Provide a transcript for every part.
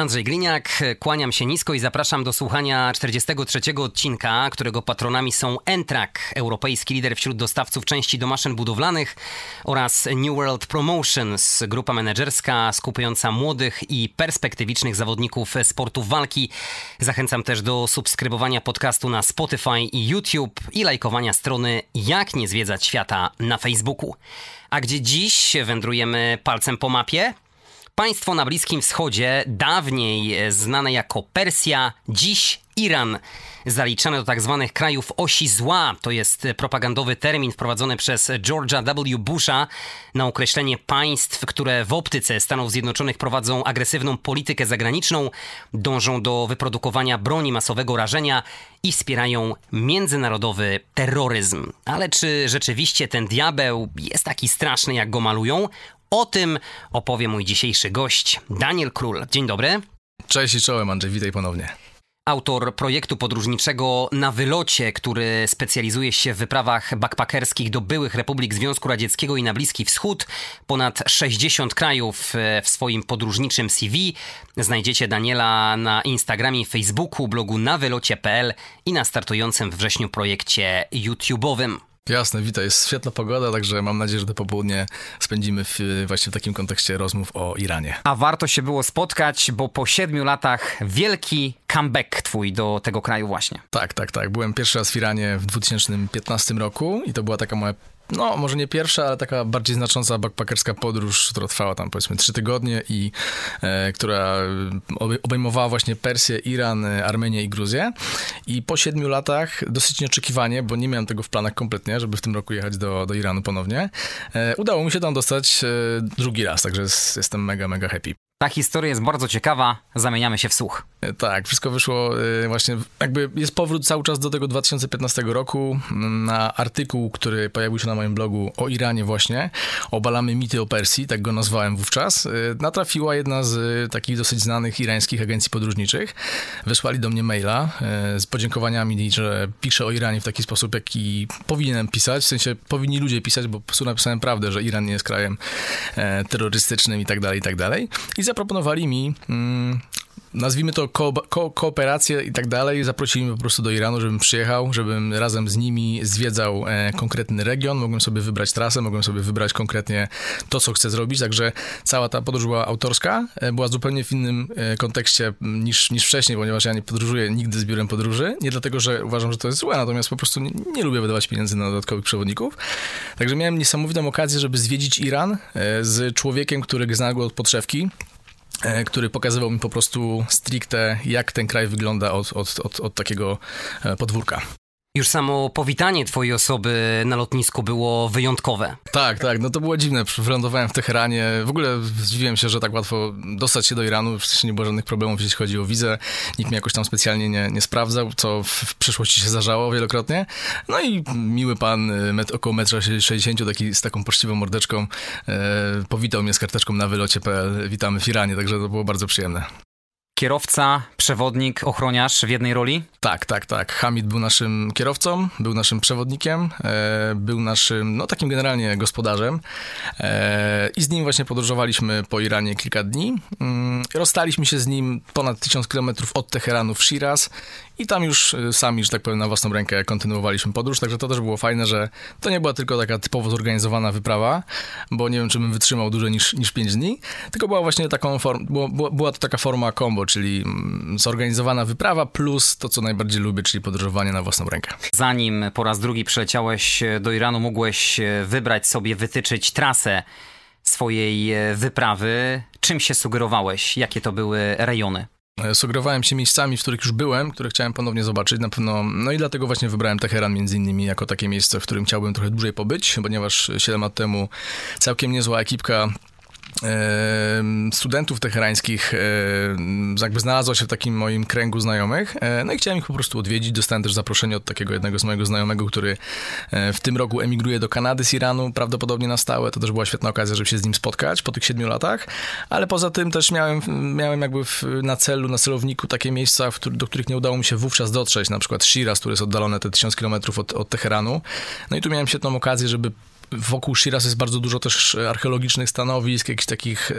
Andrzej Gliniak, kłaniam się nisko i zapraszam do słuchania 43 odcinka, którego patronami są Entrak, europejski lider wśród dostawców części do maszyn budowlanych oraz New World Promotions, grupa menedżerska skupiająca młodych i perspektywicznych zawodników sportów walki. Zachęcam też do subskrybowania podcastu na Spotify i YouTube i lajkowania strony Jak nie zwiedzać świata na Facebooku. A gdzie dziś wędrujemy palcem po mapie? Państwo na Bliskim Wschodzie, dawniej znane jako Persja, dziś Iran. Zaliczane do tak zwanych krajów osi zła, to jest propagandowy termin wprowadzony przez George'a W. Busha na określenie państw, które w optyce Stanów Zjednoczonych prowadzą agresywną politykę zagraniczną, dążą do wyprodukowania broni masowego rażenia i wspierają międzynarodowy terroryzm. Ale czy rzeczywiście ten diabeł jest taki straszny, jak go malują? O tym opowie mój dzisiejszy gość, Daniel Król. Dzień dobry. Cześć i czołem, Andrzej, witaj ponownie. Autor projektu podróżniczego Na Wylocie, który specjalizuje się w wyprawach backpackerskich do byłych republik Związku Radzieckiego i na Bliski Wschód. Ponad 60 krajów w swoim podróżniczym CV. Znajdziecie Daniela na Instagramie i Facebooku, blogu nawylocie.pl i na startującym w wrześniu projekcie YouTube'owym. Jasne, witaj. Jest świetna pogoda, także mam nadzieję, że to popołudnie spędzimy w, właśnie w takim kontekście rozmów o Iranie. A warto się było spotkać, bo po siedmiu latach wielki comeback twój do tego kraju właśnie. Tak, tak, tak. Byłem pierwszy raz w Iranie w 2015 roku i to była taka moja no, może nie pierwsza, ale taka bardziej znacząca backpackerska podróż, która trwała tam powiedzmy trzy tygodnie i e, która obejmowała właśnie Persję, Iran, Armenię i Gruzję. I po siedmiu latach, dosyć nieoczekiwanie, bo nie miałem tego w planach kompletnie, żeby w tym roku jechać do, do Iranu ponownie, e, udało mi się tam dostać e, drugi raz, także jest, jestem mega, mega happy. Ta historia jest bardzo ciekawa, zamieniamy się w słuch. Tak, wszystko wyszło y, właśnie, jakby jest powrót cały czas do tego 2015 roku na artykuł, który pojawił się na moim blogu o Iranie właśnie, obalamy mity o Persji, tak go nazwałem wówczas. Y, natrafiła jedna z takich dosyć znanych irańskich agencji podróżniczych. Wysłali do mnie maila y, z podziękowaniami, że piszę o Iranie w taki sposób, jaki powinienem pisać, w sensie powinni ludzie pisać, bo po prostu napisałem prawdę, że Iran nie jest krajem e, terrorystycznym i tak dalej, i tak dalej. I zaproponowali mi mm, nazwijmy to ko ko kooperację i tak dalej. Zaprosili mnie po prostu do Iranu, żebym przyjechał, żebym razem z nimi zwiedzał e, konkretny region. Mogłem sobie wybrać trasę, mogłem sobie wybrać konkretnie to, co chcę zrobić. Także cała ta podróż była autorska, e, była zupełnie w innym e, kontekście niż, niż wcześniej, ponieważ ja nie podróżuję nigdy z biurem podróży. Nie dlatego, że uważam, że to jest złe, natomiast po prostu nie, nie lubię wydawać pieniędzy na dodatkowych przewodników. Także miałem niesamowitą okazję, żeby zwiedzić Iran e, z człowiekiem, który znał go od podszewki który pokazywał mi po prostu stricte, jak ten kraj wygląda od, od, od, od takiego e, podwórka. Już samo powitanie twojej osoby na lotnisku było wyjątkowe. Tak, tak, no to było dziwne. Wylądowałem w Teheranie. W ogóle zdziwiłem się, że tak łatwo dostać się do Iranu. Przecież nie było żadnych problemów, jeśli chodzi o wizę. Nikt mnie jakoś tam specjalnie nie, nie sprawdzał, co w przyszłości się zdarzało wielokrotnie. No i miły pan, met, około 1,60 m, taki, z taką poczciwą mordeczką, e, powitał mnie z karteczką na wylocie.pl. Witamy w Iranie, także to było bardzo przyjemne kierowca, przewodnik, ochroniarz w jednej roli? Tak, tak, tak. Hamid był naszym kierowcą, był naszym przewodnikiem, e, był naszym, no takim generalnie gospodarzem e, i z nim właśnie podróżowaliśmy po Iranie kilka dni. Mm, rozstaliśmy się z nim ponad tysiąc kilometrów od Teheranu w Shiraz i tam już y, sami, że tak powiem, na własną rękę kontynuowaliśmy podróż, także to też było fajne, że to nie była tylko taka typowo zorganizowana wyprawa, bo nie wiem, czy bym wytrzymał dłużej niż, niż 5 dni, tylko była właśnie taką formą, była, była to taka forma combo, czyli mm, zorganizowana wyprawa plus to, co najbardziej lubię, czyli podróżowanie na własną rękę. Zanim po raz drugi przyleciałeś do Iranu, mogłeś e, wybrać sobie, wytyczyć trasę swojej e, wyprawy. Czym się sugerowałeś? Jakie to były rejony? E, sugerowałem się miejscami, w których już byłem, które chciałem ponownie zobaczyć. Na pewno, no i dlatego właśnie wybrałem Teheran między innymi jako takie miejsce, w którym chciałbym trochę dłużej pobyć, ponieważ 7 lat temu całkiem niezła ekipka studentów teherańskich jakby znalazło się w takim moim kręgu znajomych, e, no i chciałem ich po prostu odwiedzić. Dostałem też zaproszenie od takiego jednego z mojego znajomego, który e, w tym roku emigruje do Kanady z Iranu, prawdopodobnie na stałe. To też była świetna okazja, żeby się z nim spotkać po tych siedmiu latach, ale poza tym też miałem, miałem jakby na celu, na celowniku takie miejsca, do których nie udało mi się wówczas dotrzeć, na przykład Shiraz, który jest oddalone te tysiąc kilometrów od, od Teheranu. No i tu miałem świetną okazję, żeby wokół Shiraz jest bardzo dużo też archeologicznych stanowisk, jakichś takich e,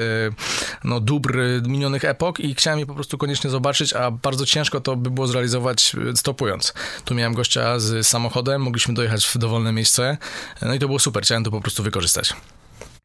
no, dóbr minionych epok i chciałem je po prostu koniecznie zobaczyć, a bardzo ciężko to by było zrealizować e, stopując. Tu miałem gościa z samochodem, mogliśmy dojechać w dowolne miejsce, no i to było super, chciałem to po prostu wykorzystać.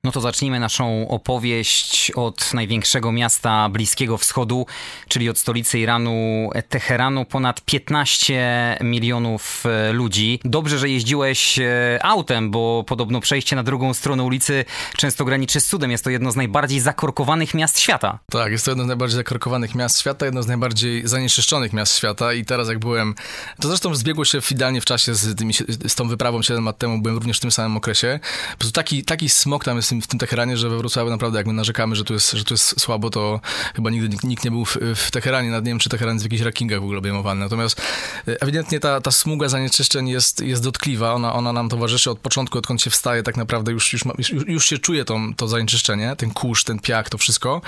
No to zacznijmy naszą opowieść od największego miasta Bliskiego Wschodu, czyli od stolicy Iranu, Teheranu. Ponad 15 milionów e, ludzi. Dobrze, że jeździłeś e, autem, bo podobno przejście na drugą stronę ulicy często graniczy z cudem. Jest to jedno z najbardziej zakorkowanych miast świata. Tak, jest to jedno z najbardziej zakorkowanych miast świata, jedno z najbardziej zanieczyszczonych miast świata i teraz jak byłem, to zresztą zbiegło się idealnie w czasie z, tymi, z tą wyprawą 7 lat temu, byłem również w tym samym okresie. Po prostu taki, taki tam jest w tym Teheranie, że we Wrocławiu naprawdę jak my narzekamy, że tu jest, że tu jest słabo, to chyba nigdy nikt, nie był w, w Teheranie. Nawet nie wiem, czy Teheran jest w jakichś rankingach w ogóle obejmowany. Natomiast e, ewidentnie ta, ta smuga zanieczyszczeń jest, jest dotkliwa. Ona, ona nam towarzyszy od początku, odkąd się wstaje, tak naprawdę już, już, już, już się czuje to, to zanieczyszczenie, ten kurz, ten piach, to wszystko.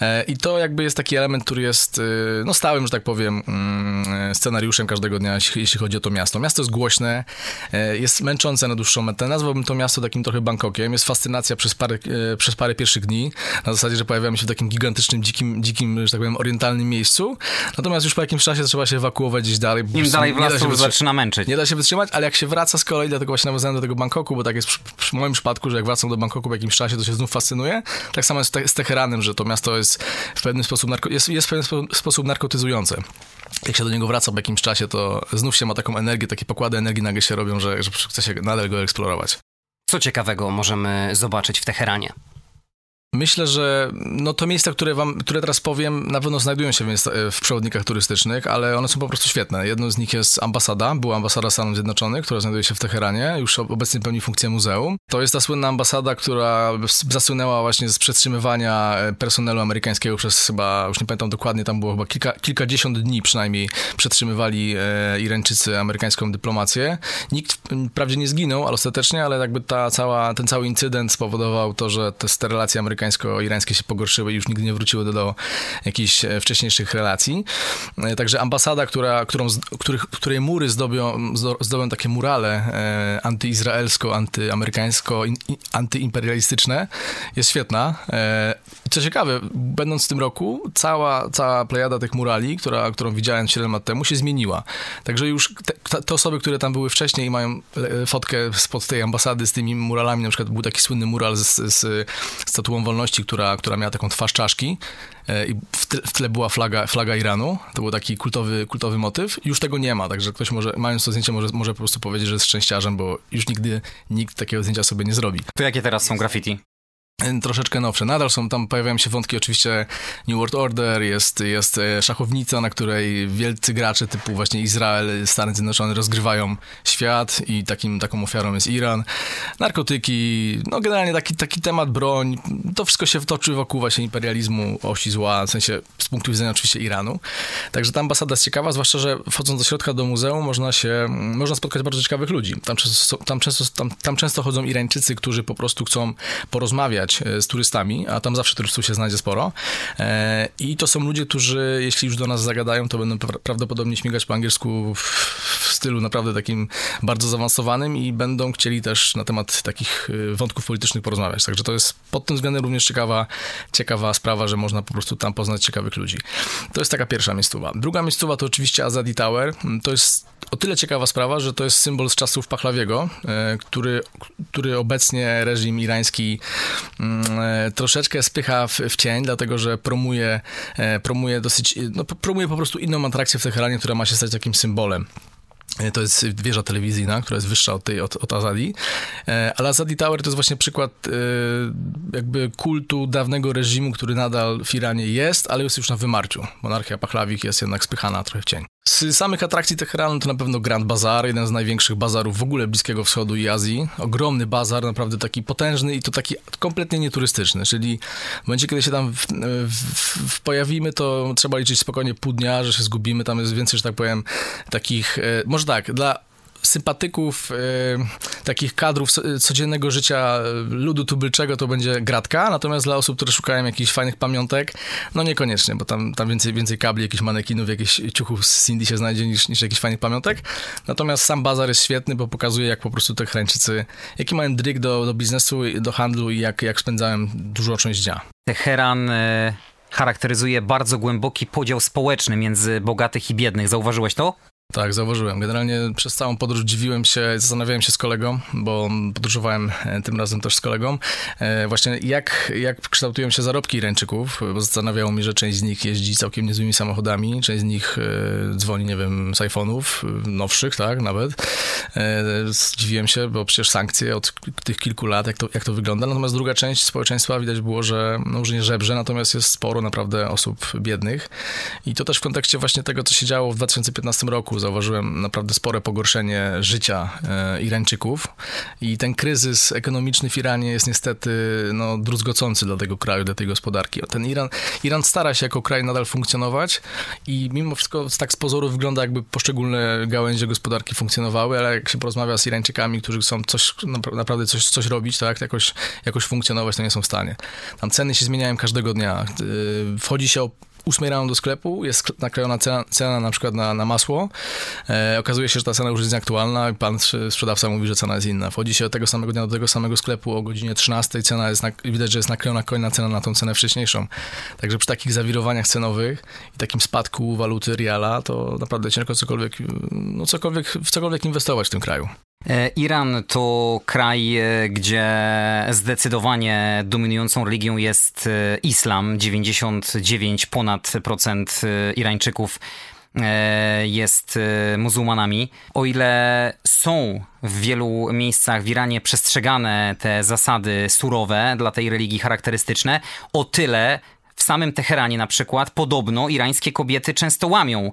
E, I to jakby jest taki element, który jest e, no stałym, że tak powiem, mm, scenariuszem każdego dnia, jeśli chodzi o to miasto. Miasto jest głośne, jest męczące na dłuższą metę. Nazwałbym to miasto takim trochę Bangkokiem. Jest fascynacja przez parę, e, przez parę pierwszych dni, na zasadzie, że pojawiamy się w takim gigantycznym, dzikim, dzikim, że tak powiem, orientalnym miejscu. Natomiast już po jakimś czasie trzeba się ewakuować gdzieś dalej. Im dalej w las, to zaczyna męczyć. Nie da się wytrzymać, ale jak się wraca z kolei, dlatego właśnie nawiązałem do tego Bangkoku, bo tak jest w, moim przypadku, że jak wracam do Bangkoku po jakimś czasie, to się znów fascynuje. Tak samo jest z Teheranem, że to miasto jest w pewien sposób, narko- jest, jest w pewien sposób narkotyzujące jak się do niego wraca po jakimś czasie, to znów się ma taką energię, takie pokłady energii nagle się robią, że, że chce się nadal go eksplorować. Co ciekawego możemy zobaczyć w Teheranie? Myślę, że no to miejsca, które wam, które teraz powiem, na pewno znajdują się w, w przewodnikach turystycznych, ale one są po prostu świetne. Jedną z nich jest ambasada, była ambasada Stanów Zjednoczonych, która znajduje się w Teheranie, już obecnie pełni funkcję muzeum. To jest ta słynna ambasada, która zasłynęła właśnie z przetrzymywania e, personelu amerykańskiego przez chyba, już nie pamiętam dokładnie, tam było chyba kilka, kilkadziesiąt dni przynajmniej przetrzymywali e, Irańczycy amerykańską dyplomację. Nikt wprawdzie nie zginął, ale ostatecznie, ale jakby ta cała, ten cały incydent spowodował to, że te relacje amerykańskie amerykańsko-irańskie się pogorszyły i już nigdy nie wróciły do, do jakichś e, wcześniejszych relacji. E, także ambasada, która, którą, których, której mury zdobią, zdobią takie murale e, antyizraelsko, antyamerykańsko, antyimperialistyczne, jest świetna. Co ciekawe, będąc w tym roku, cała, cała plejada tych murali, która, którą widziałem 7 lat temu, się zmieniła. Także już te, te osoby, które tam były wcześniej i mają fotkę spod tej ambasady z tymi muralami, na przykład był taki słynny mural z, z, z statuą wolności, która, która miała taką twarz czaszki e, i w tle, w tle była flaga, flaga Iranu. To był taki kultowy, kultowy motyw. Już tego nie ma, także ktoś może, mając to zdjęcie, może, może po prostu powiedzieć, że jest szczęściarzem, bo już nigdy nikt takiego zdjęcia sobie nie zrobi. To jakie teraz są graffiti? Troszeczkę nowsze. Nadal są tam, pojawiają się wątki oczywiście New World Order, jest, jest e, szachownica, na której wielcy gracze typu właśnie Izrael, Stany Zjednoczone rozgrywają świat i takim, taką ofiarą jest Iran. Narkotyki, no generalnie taki, taki temat, broń, to wszystko się toczy wokół właśnie imperializmu, osi zła, w sensie z punktu widzenia oczywiście Iranu. Także ta ambasada jest ciekawa, zwłaszcza, że wchodząc do środka do muzeum można się, można spotkać bardzo ciekawych ludzi. Tam często, tam często, tam, tam często chodzą Irańczycy, którzy po prostu chcą porozmawiać rozmawiać e, z turystami, a tam zawsze turystów się znajdzie sporo. E, I to są ludzie, którzy, jeśli już do nas zagadają, to będą prawdopodobnie śmigać po angielsku w stylu naprawdę takim bardzo zaawansowanym i będą chcieli też na temat takich e, wątków politycznych porozmawiać. Także to jest pod tym względem również ciekawa, ciekawa sprawa, że można po prostu tam poznać ciekawych ludzi. To jest taka pierwsza miejscowa. Druga miejscowa to oczywiście Azadi Tower. To jest o tyle ciekawa sprawa, że to jest symbol z czasów Pachlawiego, który, który obecnie reżim irański troszeczkę spycha w, w, cień, dlatego że promuje, e, promuje dosyć, no, promuje po prostu inną atrakcję w Teheranie, która ma się stać takim symbolem. E, to jest wieża telewizyjna, która jest wyższa od tej, od, od Azadi. Ale Azadi Tower to jest właśnie przykład jakby kultu dawnego reżimu, który nadal w Iranie jest, ale jest już na wymarciu. Monarchia Pachlawik jest jednak spychana trochę w cień. Z samych atrakcji Teheranu to na pewno Grand Bazar, jeden z największych bazarów w ogóle Bliskiego Wschodu i Azji. Ogromny bazar, naprawdę taki potężny i to taki kompletnie nieturystyczny, czyli w momencie, kiedy się tam w, w, w pojawimy, to trzeba liczyć spokojnie pół dnia, że się zgubimy, tam jest więcej, że tak powiem, takich, e, może tak, dla sympatyków e, takich kadrów codziennego życia e, ludu tubylczego to będzie gratka, natomiast dla osób, które szukają jakichś fajnych pamiątek, no niekoniecznie, bo tam, tam więcej, więcej kabli, jakichś manekinów, jakichś ciuchów z Cindy się znajdzie niż, niż jakichś fajnych pamiątek. Natomiast sam bazar jest świetny, bo pokazuje, jak po prostu te Chrańczycy, jaki mają dryg do, do biznesu, do handlu i jak, jak spędzałem dużą część dnia. Teheran e, charakteryzuje bardzo głęboki podział społeczny między bogatych i biednych. Zauważyłeś to? Tak, zauważyłem. Generalnie przez całą podróż dziwiłem się, zastanawiałem się z kolegą, bo podróżowałem e, tym razem też z kolegą, e, właśnie jak, jak kształtują się zarobki Irańczyków, bo zastanawiało mnie, że część z nich jeździ całkiem niezłymi samochodami, część z nich e, dzwoni, nie wiem, z iPhone'ów, nowszych, tak, nawet. Zdziwiłem się, bo przecież sankcje od tych kilku lat, jak to, jak to wygląda. Natomiast druga część społeczeństwa widać było, że no może nie żebrze, natomiast jest sporo naprawdę osób biednych. I to też w kontekście właśnie tego, co się działo w 2015 roku zauważyłem naprawdę spore pogorszenie życia e, Irańczyków i ten kryzys ekonomiczny w Iranie jest niestety no, druzgocący dla tego kraju, dla tej gospodarki. Ten Iran, Iran stara się jako kraj nadal funkcjonować i mimo wszystko tak z pozoru wygląda jakby poszczególne gałęzie gospodarki funkcjonowały, ale jak się porozmawia z Irańczykami, którzy chcą coś, naprawdę coś, coś robić, tak, jakoś, jakoś funkcjonować, to nie są w stanie. Tam ceny się zmieniają każdego dnia. E, wchodzi się o 8 rano do sklepu, jest naklejona cena, cena na przykład na, na masło. E, okazuje się, że ta cena już jest nieaktualna i pan sprzedawca mówi, że cena jest inna. Wchodzi się od tego samego dnia do tego samego sklepu o godzinie 13, cena jest, na, widać, że jest naklejona kolejna cena na tą cenę wcześniejszą. Także przy takich zawirowaniach cenowych i takim spadku waluty riala, to naprawdę ciężko cokolwiek, no cokolwiek, w cokolwiek inwestować w tym kraju. E, Iran to kraj, e, gdzie zdecydowanie dominującą religią jest e, islam. 99 ponad procent Irańczyków jest muzułmanami. O ile są w wielu miejscach w Iranie przestrzegane te zasady surowe dla tej religii charakterystyczne, o tyle w samym Teheranie na przykład podobno irańskie kobiety często łamią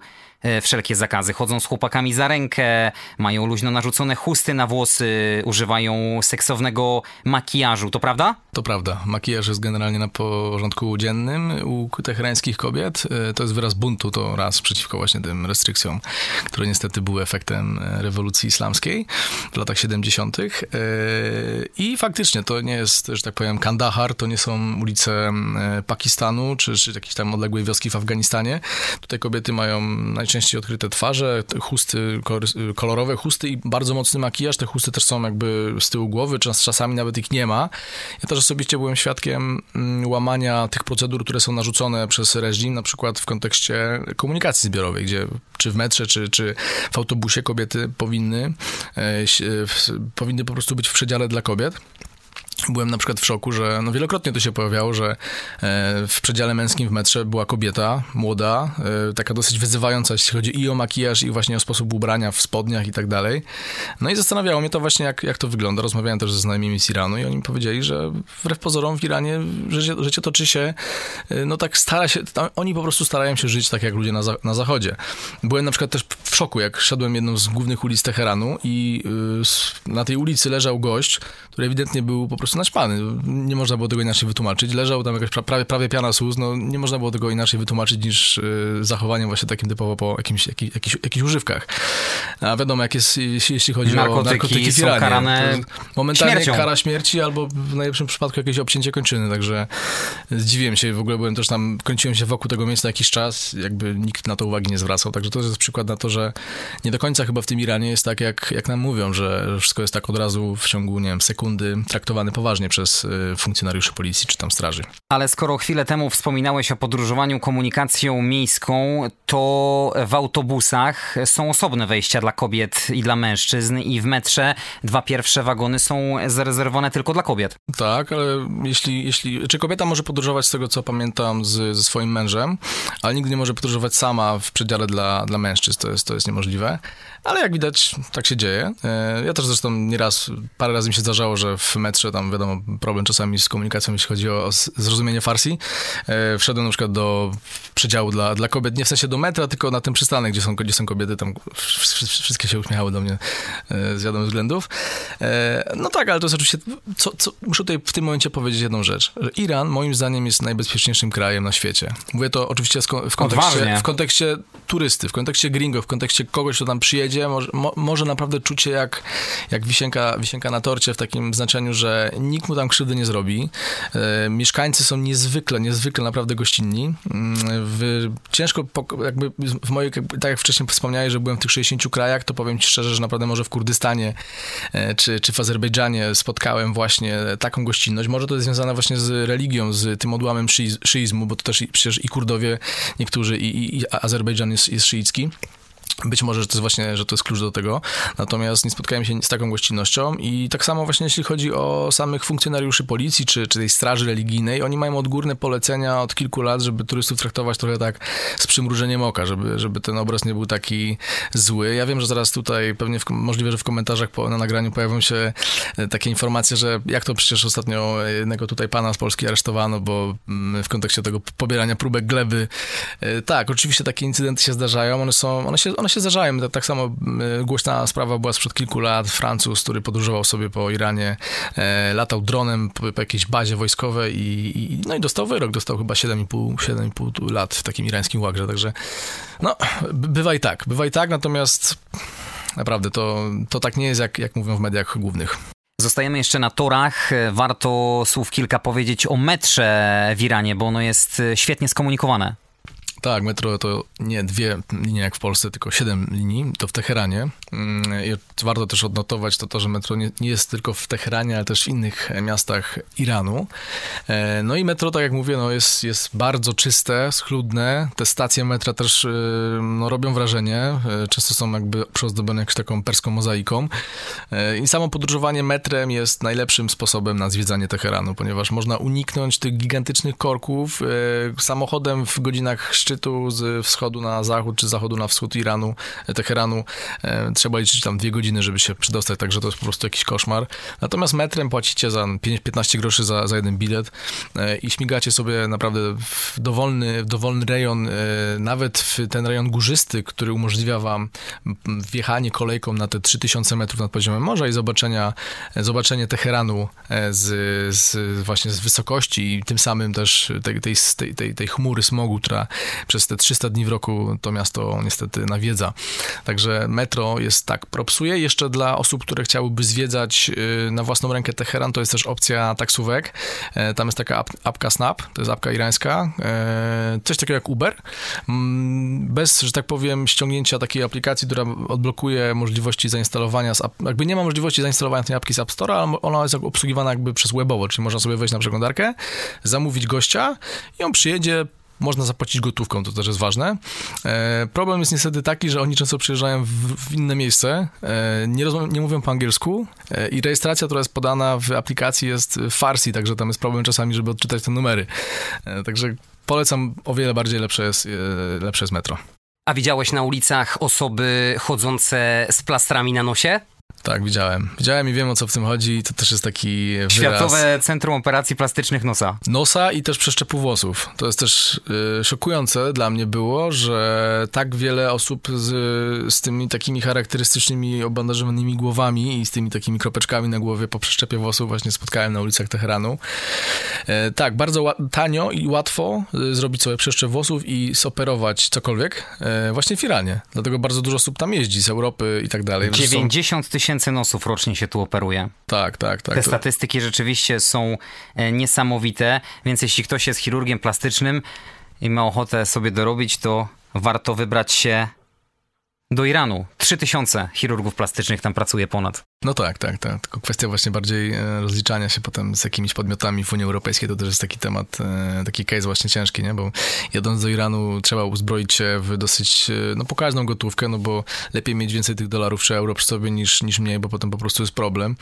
wszelkie zakazy. Chodzą z chłopakami za rękę, mają luźno narzucone chusty na włosy, używają seksownego makijażu, to prawda? To prawda. Makijaż jest generalnie na porządku dziennym u teherańskich kobiet. E, to jest wyraz buntu, to raz przeciwko właśnie tym restrykcjom, które niestety były efektem e, rewolucji islamskiej w latach 70. I faktycznie to nie jest, że tak powiem, Kandahar, to nie są ulice Pakistanu czy, czy jakiejś tam odległej wioski w Afganistanie. Tutaj kobiety mają najczęściej najczęściej odkryte twarze, chusty, kolorowe chusty i bardzo mocny makijaż. Te chusty też są jakby z tyłu głowy, czasami nawet ich nie ma. Ja też osobiście byłem świadkiem mm, łamania tych procedur, które są narzucone przez reżim, na przykład w kontekście komunikacji zbiorowej, gdzie czy w metrze, czy, czy w autobusie kobiety powinny, e, powinny po prostu być w przedziale dla kobiet. Byłem na przykład w szoku, że no wielokrotnie to się pojawiało, że e, w przedziale męskim w metrze była kobieta, młoda, e, taka dosyć wyzywająca, jeśli chodzi i o makijaż, i właśnie o sposób ubrania w spodniach i tak dalej. No i zastanawiało mnie to właśnie, jak, jak to wygląda. Rozmawiałem też ze znajomymi z Iranu i oni mi powiedzieli, że wbrew pozorom w Iranie życie, życie toczy się, e, no tak stara się, oni po prostu starają się żyć tak jak ludzie na, na zachodzie. Byłem na przykład też w szoku, jak szedłem jedną z głównych ulic Teheranu i na tej ulicy leżał gość, który ewidentnie był po prostu prostu naćpany. Nie można było tego inaczej wytłumaczyć. Leżał tam jakaś prawie, prawie piana sus, no nie można było tego inaczej wytłumaczyć niż y, zachowaniem właśnie takim typowo po jakimś, jakich, jakichś, jakichś używkach. A wiadomo, jak jest, jeśli chodzi narkotyki, o narkotyki w Iranie, karane momentalnie śmiercią. kara śmierci albo w najlepszym przypadku jakieś obcięcie kończyny, także zdziwiłem się. W ogóle byłem też tam, kręciłem się wokół tego miejsca jakiś czas, jakby nikt na to uwagi nie zwracał, także to jest przykład na to, że nie do końca chyba w tym Iranie jest tak, jak, jak nam mówią, że wszystko jest tak od razu w ciągu, nie wiem, sekundy traktowane poważnie przez y, funkcjonariuszy policji czy tam straży. Ale skoro chwilę temu wspominałeś o podróżowaniu komunikacją miejską, to w autobusach są osobne wejścia dla kobiet i dla mężczyzn i w metrze dwa pierwsze wagony są zarezerwowane tylko dla kobiet. Tak, ale jeśli, jeśli czy kobieta może podróżować z tego, co pamiętam, z, ze swoim mężem, ale nigdy nie może podróżować sama w przedziale dla, dla mężczyzn, to jest, to jest niemożliwe. Ale jak widać, tak się dzieje. E, ja też zresztą nieraz, parę razy mi się zdarzało, że w metrze tam wiadomo, problem czasami z komunikacją, jeśli chodzi o, zrozumienie Farsi. E, wszedłem na przykład do przedziału dla, dla kobiet, nie w sensie do metra, tylko na tym przystanek, gdzie są, gdzie są kobiety, tam wszystkie się uśmiechały do mnie e, z wiadomych względów. No tak, ale to jest oczywiście, co, co, muszę tutaj w tym momencie powiedzieć jedną rzecz, że Iran moim zdaniem jest najbezpieczniejszym krajem na świecie. Mówię to oczywiście w kontekście, w kontekście turysty, w kontekście gringo, w kontekście kogoś, kto tam przyjedzie, może, mo, może naprawdę czuć się jak, jak wisienka, wisienka na torcie w takim znaczeniu, że nikt mu tam krzywdy nie zrobi. E, mieszkańcy są niezwykle, niezwykle naprawdę gościnni. Mm, w, ciężko, jakby w mojej, tak jak wcześniej wspomniałeś, że byłem w tych 60 krajach, to powiem ci szczerze, że naprawdę może w Kurdystanie e, czy, czy w Azerbejdżanie spotkałem właśnie taką gościnność. Może to jest związane właśnie z religią, z tym odłamem szyizmu, bo to też przecież i Kurdowie niektórzy i, i, i Azerbejdżan jest, jest szyicki. Być może, że to jest właśnie, że to jest klucz do tego. Natomiast nie spotkałem się z taką gościnnością i tak samo właśnie jeśli chodzi o samych funkcjonariuszy policji czy, czy tej straży religijnej, oni mają odgórne polecenia od kilku lat, żeby turystów traktować trochę tak z przymrużeniem oka, żeby, żeby ten obraz nie był taki zły. Ja wiem, że zaraz tutaj pewnie w, możliwe, że w komentarzach po, na nagraniu pojawią się e, takie informacje, że jak to przecież ostatnio jednego tutaj pana z Polski aresztowano, bo mm, w kontekście tego pobierania próbek gleby. E, tak, oczywiście takie incydenty się zdarzają, one są, one się, one się zdarzają. Tak, samo głośna sprawa była sprzed kilku lat. Francuz, który podróżował sobie po Iranie, e, latał dronem po, jakiejś bazie wojskowej i, i, no i dostał wyrok. Dostał chyba 7,5, 7,5 lat w takim irańskim łagrze. Także no, bywa i tak. Bywa i tak, natomiast naprawdę to, to tak nie jest, jak, jak mówią w mediach głównych. Zostajemy jeszcze na torach. Warto słów kilka powiedzieć o metrze w Iranie, bo ono jest świetnie skomunikowane. Tak, metro to nie dwie linie jak w Polsce, tylko siedem linii, to w Teheranie. Mm, I warto też odnotować to, to że metro nie, nie, jest tylko w Teheranie, ale też w innych miastach Iranu. E, no i metro, tak jak mówię, no jest, jest bardzo czyste, schludne. Te stacje metra też e, no, robią wrażenie. E, często są jakby przyozdobione jakąś taką perską mozaiką. I samo podróżowanie metrem jest najlepszym sposobem na zwiedzanie Teheranu, ponieważ można uniknąć tych gigantycznych korków. Samochodem w godzinach szczytu szczytu z wschodu na zachód, czy z zachodu na wschód Iranu, Teheranu, e, trzeba liczyć tam dwie godziny, żeby się przedostać, także to jest po prostu jakiś koszmar. Natomiast metrem płacicie za 15 groszy za, za jeden bilet e, i śmigacie sobie naprawdę w dowolny, w dowolny rejon, e, nawet w ten rejon górzysty, który umożliwia wam wjechanie kolejką na te 3000 metrów nad poziomem morza i zobaczenia, zobaczenie Teheranu z, z właśnie z wysokości i tym samym też tej, tej, tej, tej chmury smogu, która przez te 300 dni w roku to miasto niestety nawiedza. Także metro jest tak, propsuje. Jeszcze dla osób, które chciałyby zwiedzać y, na własną rękę Teheran, to jest też opcja taksówek. E, tam jest taka apka Snap, to jest apka irańska. E, coś takiego jak Uber. Mm, bez, że tak powiem, ściągnięcia takiej aplikacji, która odblokuje możliwości zainstalowania, z, jakby nie ma możliwości zainstalowania tej apki z App Store, ale ona jest obsługiwana jakby przez webowo, czyli można sobie wejść na przeglądarkę, zamówić gościa i on przyjedzie, można zapłacić gotówką, to też jest ważne. E, problem jest niestety taki, że oni często przyjeżdżają w, w inne miejsce, e, nie, nie mówią po angielsku e, i rejestracja, która jest podana w aplikacji jest farsi, także tam jest problem czasami, żeby odczytać te numery. Także polecam, o wiele bardziej lepsze jest, lepsze jest metro. A widziałeś na ulicach osoby chodzące z plastrami na nosie? Tak, widziałem. Widziałem i wiem o co w tym chodzi. To też jest taki wyraz... Światowe Centrum Operacji Plastycznych Nosa. Nosa i też przeszczepu włosów. To jest też y, szokujące dla mnie było, że tak wiele osób z, z tymi takimi charakterystycznymi obandażowanymi głowami i z tymi takimi kropeczkami na głowie po przeszczepie włosów właśnie spotkałem na ulicach Teheranu. E, tak, bardzo tanio i łatwo y, zrobić sobie przeszczep włosów i soperować cokolwiek e, właśnie w Iranie. Dlatego bardzo dużo osób tam jeździ z Europy i tak dalej. 90 tysięcy tysięcy nosów rocznie się tu operuje. Tak, tak, tak. Te statystyki rzeczywiście są e, niesamowite, więc jeśli ktoś jest chirurgiem plastycznym i ma ochotę sobie dorobić, to warto wybrać się do Iranu. 3000 chirurgów plastycznych tam pracuje ponad. No tak, tak, tak. Tylko kwestia właśnie bardziej e, rozliczania się potem z jakimiś podmiotami w Unii Europejskiej, to też jest taki temat, e, taki case właśnie ciężki, nie? Bo jadąc do Iranu trzeba uzbroić się w dosyć, e, no pokaźną gotówkę, no bo lepiej mieć więcej tych dolarów czy euro przy sobie niż, niż mniej, bo potem po prostu jest problem.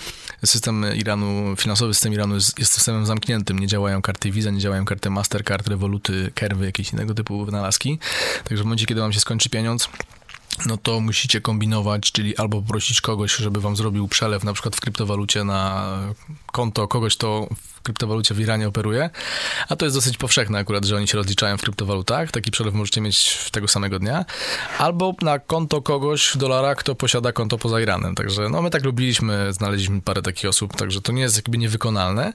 System Iranu, finansowy system Iranu jest, jest systemem zamkniętym. Nie działają karty Visa, nie działają karty Mastercard, Revoluty, Kerwy, jakieś innego typu wynalazki. Także w momencie, kiedy wam się skończy pieniądz, no to musicie kombinować, czyli albo poprosić kogoś, żeby wam zrobił przelew na przykład w kryptowalucie na konto kogoś, kto w kryptowalucie w Iranie operuje, a to jest dosyć powszechne akurat, że oni się rozliczają w kryptowalutach, taki przelew możecie mieć tego samego dnia, albo na konto kogoś w dolarach, kto posiada konto poza Iranem, także no my tak lubiliśmy, znaleźliśmy parę takich osób, także to nie jest jakby niewykonalne,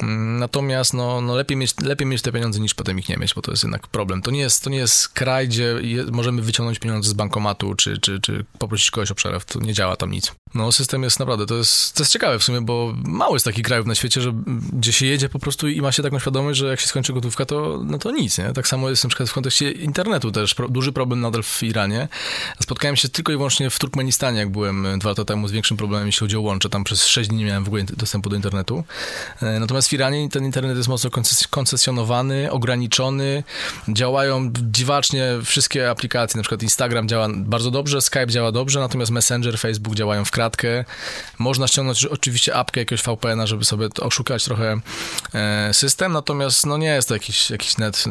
mm, natomiast no, no lepiej, mieć, lepiej mieć te pieniądze niż potem ich nie mieć, bo to jest jednak problem. To nie jest, to nie jest kraj, gdzie je, możemy wyciągnąć pieniądze z bankomatu, czy, czy, czy poprosić kogoś o przelew, to nie działa tam nic. No system jest naprawdę, to jest, to jest ciekawe w sumie, bo mało jest takich krajów na świecie, że gdzie się jedzie po prostu i ma się taką świadomość, że jak się skończy gotówka, to, no to nic, nie? Tak samo jest na przykład w kontekście internetu też. Pro, duży problem nadal w Iranie. Spotkałem się tylko i wyłącznie w Turkmenistanie, jak byłem dwa lata temu, z większym problemem, jeśli chodzi o łącze. Tam przez 6 dni nie miałem w ogóle dostępu do internetu. E, natomiast w Iranie ten internet jest mocno koncesjonowany, ograniczony. Działają dziwacznie wszystkie aplikacje, na przykład Instagram działa bardzo dobrze, Skype działa dobrze, natomiast Messenger, Facebook działają w kratkę. Można ściągnąć oczywiście apkę jakiegoś VPN-a, żeby sobie oszukać trochę e, system, natomiast no nie jest to jakiś, jakiś net.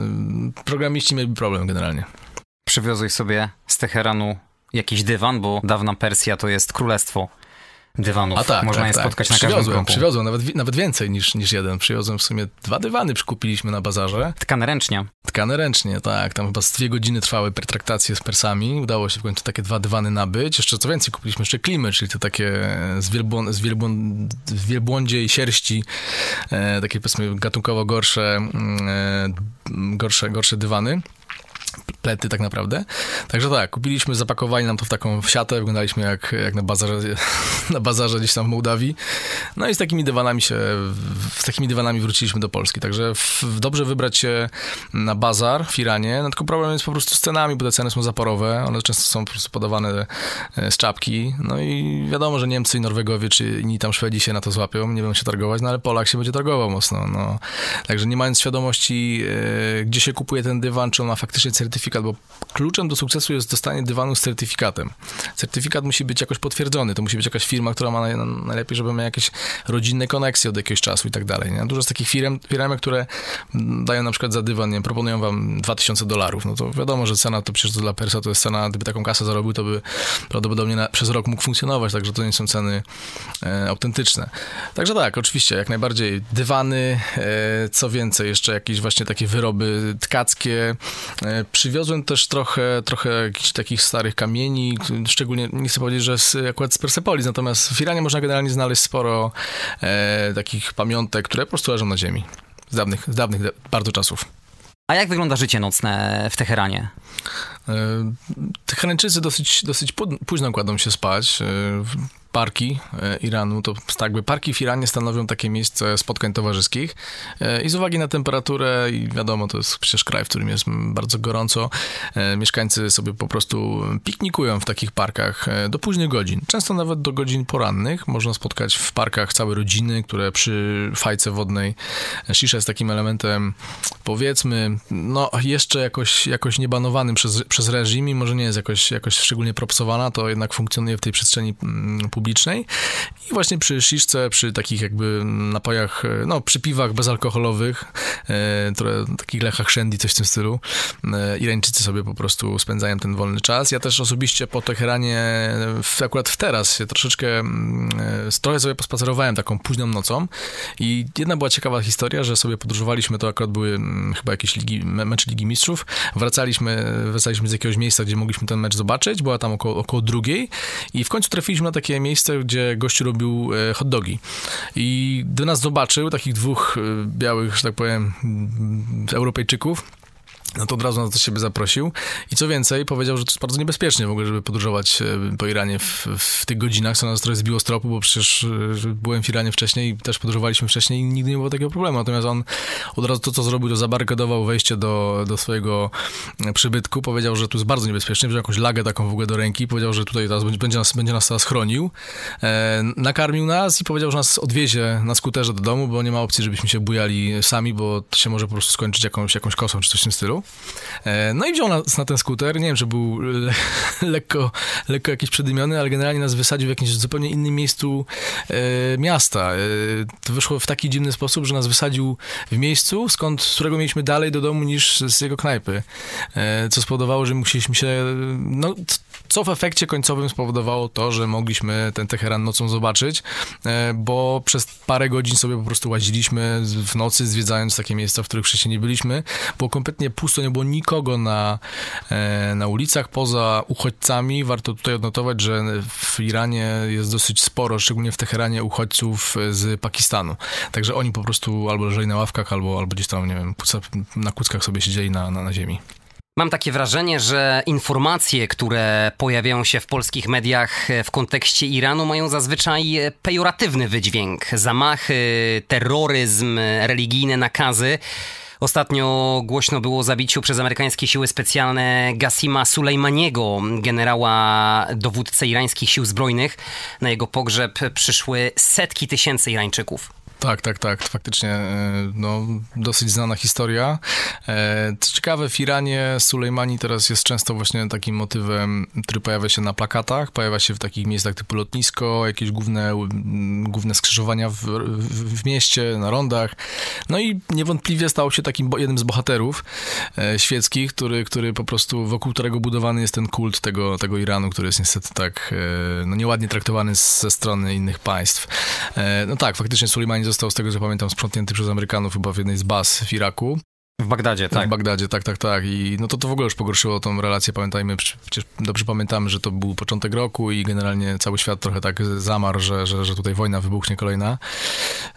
Programiści mieli problem generalnie. Przywiozłeś sobie z Teheranu jakiś dywan, bo dawna Persja to jest królestwo dywanów. A tak, Można tak, je tak. spotkać na każdym kroku. Przywiozłem, nawet, nawet więcej niż, niż jeden. Przywiozłem w sumie dwa dywany, przykupiliśmy na bazarze. Tkane ręcznie. Tkane ręcznie, tak. Tam chyba z dwie godziny trwały pertraktacje z Persami. Udało się w końcu takie dwa dywany nabyć. Jeszcze co więcej, kupiliśmy jeszcze klimy, czyli te takie z, wielbłąd, z, wielbłąd, z wielbłądzie i sierści, e, takie powiedzmy gatunkowo gorsze, mm, e, gorsze, gorsze dywany plety tak naprawdę. Także tak, kupiliśmy, zapakowali nam to w taką siatę, wyglądaliśmy jak, jak na, bazarze, na bazarze gdzieś tam w Mołdawii. No i z takimi dywanami się, z takimi dywanami wróciliśmy do Polski. Także w, dobrze wybrać się na bazar w Iranie, no tylko problem jest po prostu z cenami, bo te ceny są zaporowe, one często są po prostu podawane e, z czapki. No i wiadomo, że Niemcy i Norwegowie, czy inni tam Szwedzi się na to złapią, nie będą się targować, no ale Polak się będzie targował mocno. No. Także nie mając świadomości, e, gdzie się kupuje ten dywan, czy on ma faktycznie certyfikat, bo kluczem do sukcesu jest dostanie dywanu z certyfikatem. Certyfikat musi być jakoś potwierdzony, to musi być jakaś firma, która ma najlepiej, żeby miała jakieś rodzinne koneksje od jakiegoś czasu i tak dalej. Nie? Dużo z takich firm, firm, które dają na przykład za dywan, nie, proponują wam 2000 dolarów, no to wiadomo, że cena to przecież dla Persa to jest cena, gdyby taką kasę zarobił, to by prawdopodobnie na, przez rok mógł funkcjonować, także to nie są ceny e, autentyczne. Także tak, oczywiście, jak najbardziej dywany, e, co więcej, jeszcze jakieś właśnie takie wyroby tkackie, e, Przywiozłem też trochę, trochę jakichś takich starych kamieni, szczególnie, nie chcę powiedzieć, że z, akurat z Persepolis, natomiast w Iranie można generalnie znaleźć sporo e, takich pamiątek, które po prostu leżą na ziemi. Z dawnych, z dawnych bardzo czasów. A jak wygląda życie nocne w Teheranie? E, Teherańczycy dosyć, dosyć późno kładą się spać. Parki e, Iranu, to jakby parki w Iranie stanowią takie miejsce spotkań towarzyskich. E, i z uwagi na temperaturę i wiadomo, to jest przecież kraj, w którym jest bardzo gorąco, e, mieszkańcy sobie po prostu piknikują w takich parkach do późnych godzin, często nawet do godzin porannych. Można spotkać w parkach całe rodziny, które przy fajce wodnej, shisha jest takim elementem, powiedzmy, no jeszcze jakoś, jakoś niebanowanym przez, przez reżim i może nie jest jakoś, jakoś szczególnie propsowana, to jednak funkcjonuje w tej przestrzeni publicznej publicznej i właśnie przy sziszce, przy takich jakby napojach, no przy piwach bezalkoholowych, e, które, takich lechach shandy, coś w tym stylu, e, Irańczycy sobie po prostu spędzają ten wolny czas. Ja też osobiście po Teheranie, w, akurat w teraz troszeczkę, mm, e, trochę sobie pospacerowałem taką późną nocą. I jedna była ciekawa historia, że sobie podróżowaliśmy, to akurat były mm, chyba jakieś ligi, mecze Ligi Mistrzów, wracaliśmy, wracaliśmy z jakiegoś miejsca, gdzie mogliśmy ten mecz zobaczyć, była tam około, około drugiej. I w końcu trafiliśmy na takie miejsce, gdzie gościu robił e, hot dogi. I gdy nas zobaczył, takich dwóch e, białych, że tak powiem, Europejczyków, no to od razu nas do siebie zaprosił. I co więcej, powiedział, że to jest bardzo niebezpiecznie w ogóle, żeby podróżować e, po Iranie w, w tych godzinach, co nas trochę zbiło z tropu, bo przecież e, byłem w Iranie wcześniej i też podróżowaliśmy wcześniej i nigdy nie było takiego problemu, natomiast on od razu to, co zrobił, to zabarykadował wejście do, do swojego e, przybytku, powiedział, że tu jest bardzo niebezpiecznie, wziął jakąś lagę taką w ogóle do ręki, powiedział, że tutaj teraz będzie nas, będzie nas teraz chronił, e, nakarmił nas i powiedział, że nas odwiezie na skuterze do domu, bo nie ma opcji, żebyśmy się bujali sami, bo to się może po prostu skończyć jakąś, jakąś kosą czy coś w tym stylu. E, no i wziął nas na ten skuter. Nie wiem, czy był le lekko, lekko jakiś przedymiony, ale generalnie nas wysadził w jakimś zupełnie innym miejscu e, miasta. E, to wyszło w taki dziwny sposób, że nas wysadził w miejscu, skąd, z którego mieliśmy dalej do domu niż z jego knajpy. Co spowodowało, że musieliśmy się, no, co w efekcie końcowym spowodowało to, że mogliśmy ten Teheran nocą zobaczyć, bo przez parę godzin sobie po prostu łaziliśmy w nocy, zwiedzając takie miejsca, w których wcześniej nie byliśmy. Było kompletnie pusto, nie było nikogo na, e, na ulicach poza uchodźcami. Warto tutaj odnotować, że w Iranie jest dosyć sporo, szczególnie w Teheranie, uchodźców z Pakistanu. Także oni po prostu albo leżeli na ławkach, albo, albo gdzieś tam, nie wiem, na kuckach sobie siedzieli na, na, na ziemi. Mam takie wrażenie, że informacje, które pojawiają się w polskich mediach w kontekście Iranu, mają zazwyczaj pejoratywny wydźwięk. Zamachy, terroryzm, religijne nakazy. Ostatnio głośno było o zabiciu przez amerykańskie siły specjalne Gasima Sulejmaniego, generała dowódcę irańskich sił zbrojnych. Na jego pogrzeb przyszły setki tysięcy Irańczyków. Tak, tak, tak. Faktycznie e, no, dosyć znana historia. E, co ciekawe, w Iranie Sulejmani teraz jest często właśnie takim motywem, który pojawia się na plakatach, pojawia się w takich miejscach typu lotnisko, jakieś główne, główne skrzyżowania w, w, w mieście, na rondach. No i niewątpliwie stał się takim jednym z bohaterów e, świeckich, który, który po prostu wokół którego budowany jest ten kult tego, tego Iranu, który jest niestety tak no, nieładnie traktowany ze strony innych państw. No tak, faktycznie Sulejmani został, z tego co pamiętam, sprzątnięty przez Amerykanów chyba w jednej z baz w Iraku. W Bagdadzie, tak. W Bagdadzie, tak, tak, tak. I no to to w ogóle już pogorszyło tą relację. Pamiętajmy, przecież dobrze pamiętamy, że to był początek roku i generalnie cały świat trochę tak zamarł, że, że, że tutaj wojna wybuchnie kolejna.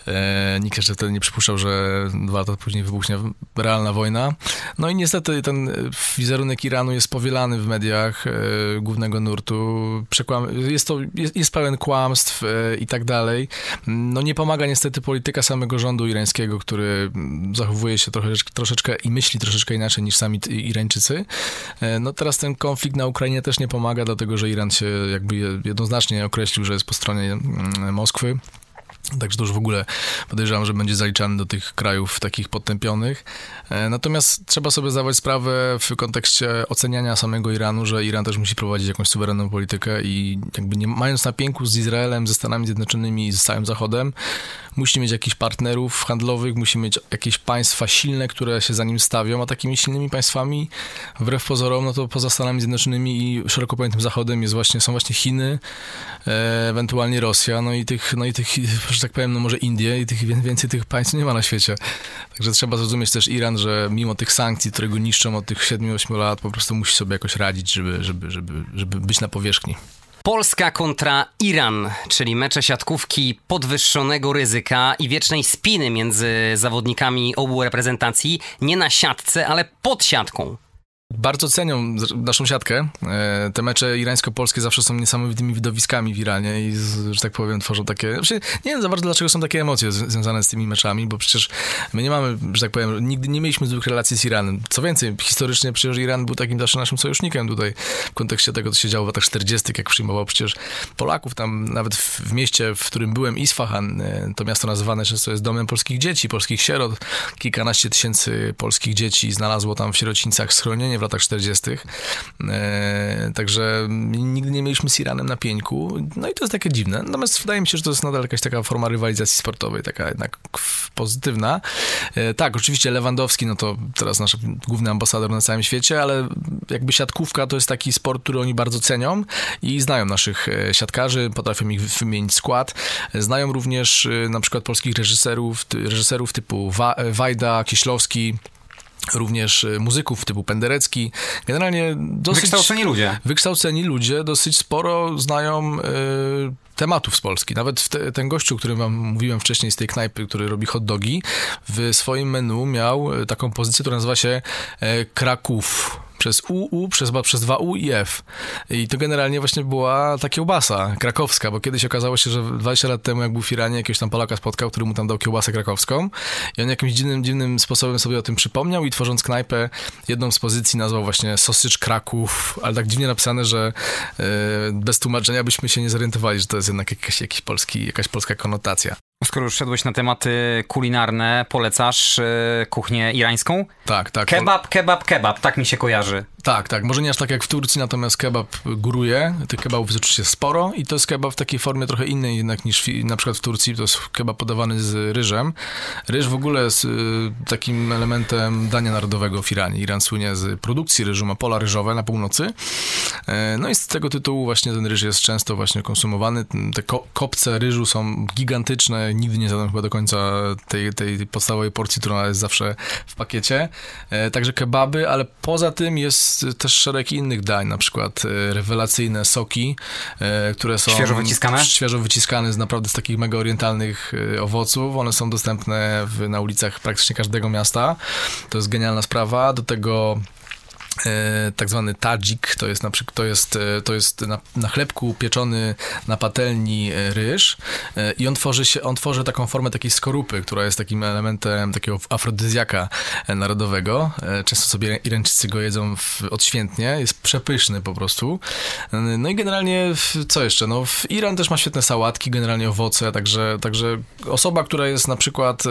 E, nikt jeszcze wtedy nie przypuszczał, że dwa lata później wybuchnie realna wojna. No i niestety ten wizerunek Iranu jest powielany w mediach e, głównego nurtu. Przekłam, jest to, jest, jest pełen kłamstw e, i tak dalej. No nie pomaga niestety polityka samego rządu irańskiego, który zachowuje się trochę, troszkę troszeczkę i myśli troszeczkę inaczej niż sami Irańczycy. E, no teraz ten konflikt na Ukrainie też nie pomaga, dlatego że Iran się jakby jednoznacznie określił, że jest po stronie mm, Moskwy. Także to już w ogóle podejrzewam, że będzie zaliczany do tych krajów takich podtępionych. E, natomiast trzeba sobie zdawać sprawę w kontekście oceniania samego Iranu, że Iran też musi prowadzić jakąś suwerenną politykę i jakby nie mając napięku z Izraelem, ze Stanami Zjednoczonymi i z całym Zachodem, musi mieć jakichś partnerów handlowych, musi mieć jakieś państwa silne, które się za nim stawią, a takimi silnymi państwami, wbrew pozorom, no to poza Stanami Zjednoczonymi i szeroko pojętym Zachodem jest właśnie, są właśnie Chiny, e, ewentualnie Rosja, no i tych, no i tych, że tak powiem, no może Indie i tych, więcej tych państw nie ma na świecie. Także trzeba zrozumieć też Iran, że mimo tych sankcji, które go niszczą od tych 7-8 lat, po prostu musi sobie jakoś radzić, żeby, żeby, żeby, żeby być na powierzchni. Polska kontra Iran, czyli mecze siatkówki podwyższonego ryzyka i wiecznej spiny między zawodnikami obu reprezentacji, nie na siatce, ale pod siatką. Bardzo cenią naszą siatkę. E, te mecze irańsko-polskie zawsze są niesamowitymi widowiskami w Iranie i, że tak powiem, tworzą takie... Znaczy, nie wiem za bardzo, dlaczego są takie emocje związane z tymi meczami, bo przecież my nie mamy, że tak powiem, nigdy nie mieliśmy złych relacji z Iranem. Co więcej, historycznie przecież Iran był takim zawsze naszym sojusznikiem tutaj w kontekście tego, co się działo w latach 40., jak przyjmował przecież Polaków. Tam nawet w, mieście, w którym byłem, Isfahan, e, to miasto nazywane często jest domem polskich dzieci, polskich sierot. Kilkanaście tysięcy polskich dzieci znalazło tam w sierocińcach schronienie w latach 40. E, także nigdy nie mieliśmy z Iranem na pieńku. No i to jest takie dziwne. Natomiast wydaje mi się, że to jest nadal jakaś taka forma rywalizacji sportowej, taka jednak pozytywna. E, tak, oczywiście Lewandowski, no to teraz nasz główny ambasador na całym świecie, ale jakby siatkówka to jest taki sport, który oni bardzo cenią i znają naszych e, siatkarzy, potrafią ich wymienić skład. Znają również na przykład polskich reżyserów, reżyserów typu Wajda, Kieślowski, również y, muzyków typu Penderecki. Generalnie dosyć... Wykształceni ludzie. Wykształceni ludzie dosyć sporo znają y, tematów z Polski. Nawet te, ten gościu, o którym wam mówiłem wcześniej z tej knajpy, który robi hot dogi, w swoim menu miał y, taką pozycję, która nazywa się Kraków przez UU, przez, przez dwa U i F. I to generalnie właśnie była ta kiełbasa krakowska, bo kiedyś okazało się, że 20 lat temu, jak był w Iranie, jakiegoś tam Polaka spotkał, który mu tam dał kiełbasę krakowską i on jakimś dziwnym, dziwnym sposobem sobie o tym przypomniał i tworząc knajpę, jedną z pozycji nazwał właśnie Sausage Kraków, ale tak dziwnie napisane, że yy, bez tłumaczenia byśmy się nie zorientowali, że to jest jednak jakiś, jakiś polski, jakaś polska konotacja. Skoro już szedłeś na tematy kulinarne, polecasz y, kuchnię irańską? Tak, tak. Kebab, kebab, kebab, tak mi się kojarzy. Tak, tak. Może nie aż tak jak w Turcji, natomiast kebab góruje. Tych kebabów jest oczywiście sporo i to jest kebab w takiej formie trochę innej jednak niż na przykład w Turcji. To jest kebab podawany z ryżem. Ryż w ogóle jest y, takim elementem dania narodowego w Iranie. Iran słynie z produkcji ryżu, ma pola ryżowe na północy. E, no i z tego tytułu właśnie ten ryż jest często właśnie konsumowany. Te ko kopce ryżu są gigantyczne. Nigdy nie zadam chyba do końca tej, tej podstawowej porcji, która jest zawsze w pakiecie. E, także kebaby, ale poza tym jest też szereg innych dań, na przykład e, rewelacyjne soki, które są... Świeżo wyciskane? Świeżo wyciskane z naprawdę z takich mega orientalnych owoców. One są dostępne w, na ulicach praktycznie każdego miasta. To jest genialna sprawa. Do tego tak zwany tadzik, to jest na to jest, e, to jest na, na chlebku pieczony na patelni e, ryż i on tworzy się, on tworzy taką formę takiej skorupy, która jest takim elementem takiego afrodyzjaka narodowego. Często sobie Irańczycy go jedzą w, odświętnie, jest przepyszny po prostu. No i generalnie, co jeszcze? No, w Iran też ma świetne sałatki, generalnie owoce, także, także osoba, która jest na przykład,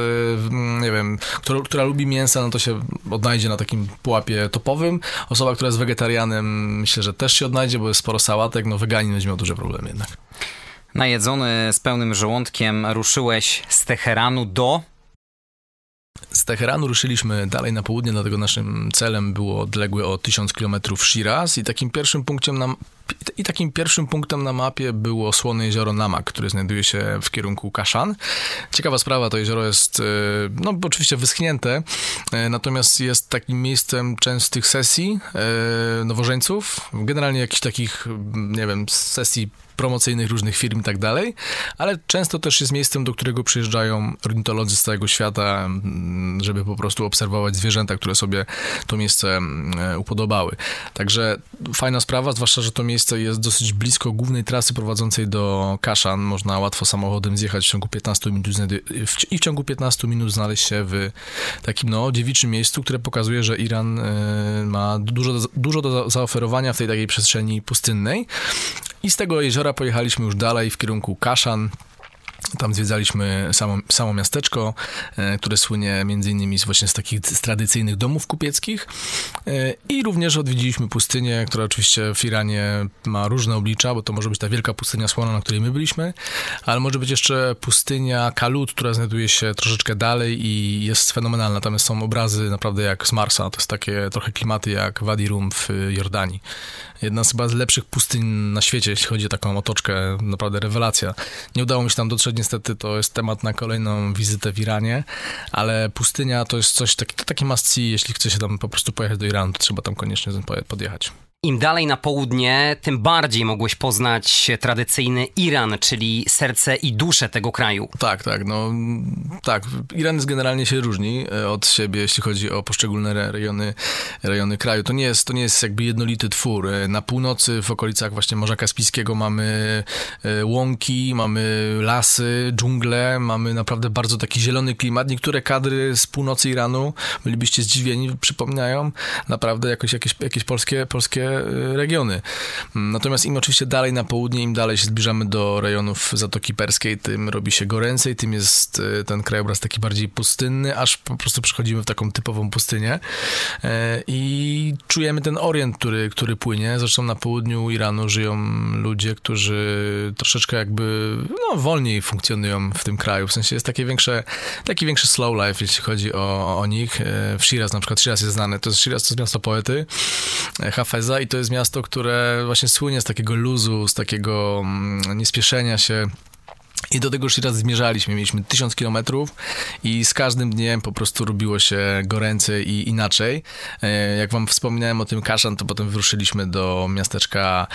nie wiem, która, która lubi mięsa, no to się odnajdzie na takim pułapie topowym, Osoba, która jest wegetarianem, myślę, że też się odnajdzie, bo jest sporo sałatek. No, weganin będzie miał duży problem jednak. Najedzony z pełnym żołądkiem ruszyłeś z Teheranu do z Teheranu ruszyliśmy dalej na południe, dlatego naszym celem było odległe o 1000 km Shiraz i takim pierwszym punktem na, i takim pierwszym punktem na mapie było słone jezioro Namak, które znajduje się w kierunku Kaszan. Ciekawa sprawa, to jezioro jest, e, no oczywiście wyschnięte, e, natomiast jest takim miejscem częstych sesji e, nowożeńców, generalnie jakichś takich, nie wiem, sesji promocyjnych różnych firm i tak dalej, ale często też jest miejscem, do którego przyjeżdżają ornitolodzy z całego świata, mm, żeby po prostu obserwować zwierzęta, które sobie to miejsce mm, e, upodobały. Także fajna sprawa, zwłaszcza, że to miejsce jest dosyć blisko głównej trasy prowadzącej do Kaszan. Można łatwo samochodem zjechać w ciągu 15 minut i w ciągu 15 minut znaleźć się w takim no, dziewiczym miejscu, które pokazuje, że Iran e, ma dużo, dużo do zaoferowania w tej takiej przestrzeni pustynnej. I z tego jeziora pojechaliśmy już dalej w kierunku Kaszan. Tam zwiedzaliśmy samo, samo miasteczko, e, które słynie między innymi właśnie z takich z tradycyjnych domów kupieckich e, i również odwiedziliśmy pustynię, która oczywiście w Iranie ma różne oblicza, bo to może być ta wielka pustynia słona, na której my byliśmy, ale może być jeszcze pustynia Kalut, która znajduje się troszeczkę dalej i jest fenomenalna. Tam są obrazy naprawdę jak z Marsa, to jest takie trochę klimaty jak Wadi Rum w Jordanii. Jedna z chyba z lepszych pustyń na świecie, jeśli chodzi o taką otoczkę, naprawdę rewelacja. Nie udało mi się tam dotrzeć, niestety to jest temat na kolejną wizytę w Iranie, ale pustynia to jest coś, taki, to takie must see, jeśli chce się tam po prostu pojechać do Iranu, to trzeba tam koniecznie podjechać. Im dalej na południe, tym bardziej mogłeś poznać tradycyjny Iran, czyli serce i duszę tego kraju. Tak, tak, no tak. Iran jest generalnie się różni e, od siebie, jeśli chodzi o poszczególne rejony, rejony kraju. To nie, jest, to nie jest jakby jednolity twór. E, na północy, w okolicach właśnie Morza Kaspijskiego mamy e, łąki, mamy lasy, dżungle, mamy naprawdę bardzo taki zielony klimat. Niektóre kadry z północy Iranu, bylibyście zdziwieni, przypominają naprawdę jakoś, jakieś, jakieś polskie, polskie E, regiony. Natomiast im oczywiście dalej na południe, im dalej się zbliżamy do rejonów Zatoki Perskiej, tym robi się goręcej, tym jest e, ten krajobraz taki bardziej pustynny, aż po prostu przechodzimy w taką typową pustynię e, i czujemy ten orient, który, który płynie. Zresztą na południu Iranu żyją ludzie, którzy troszeczkę jakby no, wolniej funkcjonują w tym kraju. W sensie jest takie większe, taki większy slow life, jeśli chodzi o, o nich. W Shiraz na przykład, Shiraz jest znany, to jest Shiraz, to jest miasto poety Hafeza i to jest miasto, które właśnie słynie z takiego luzu, z takiego mm, niespieszenia się i do tego Shiraz zmierzaliśmy. Mieliśmy tysiąc kilometrów i z każdym dniem po prostu robiło się goręcej i inaczej. E, jak wam wspominałem o tym Kaszan, to potem wyruszyliśmy do miasteczka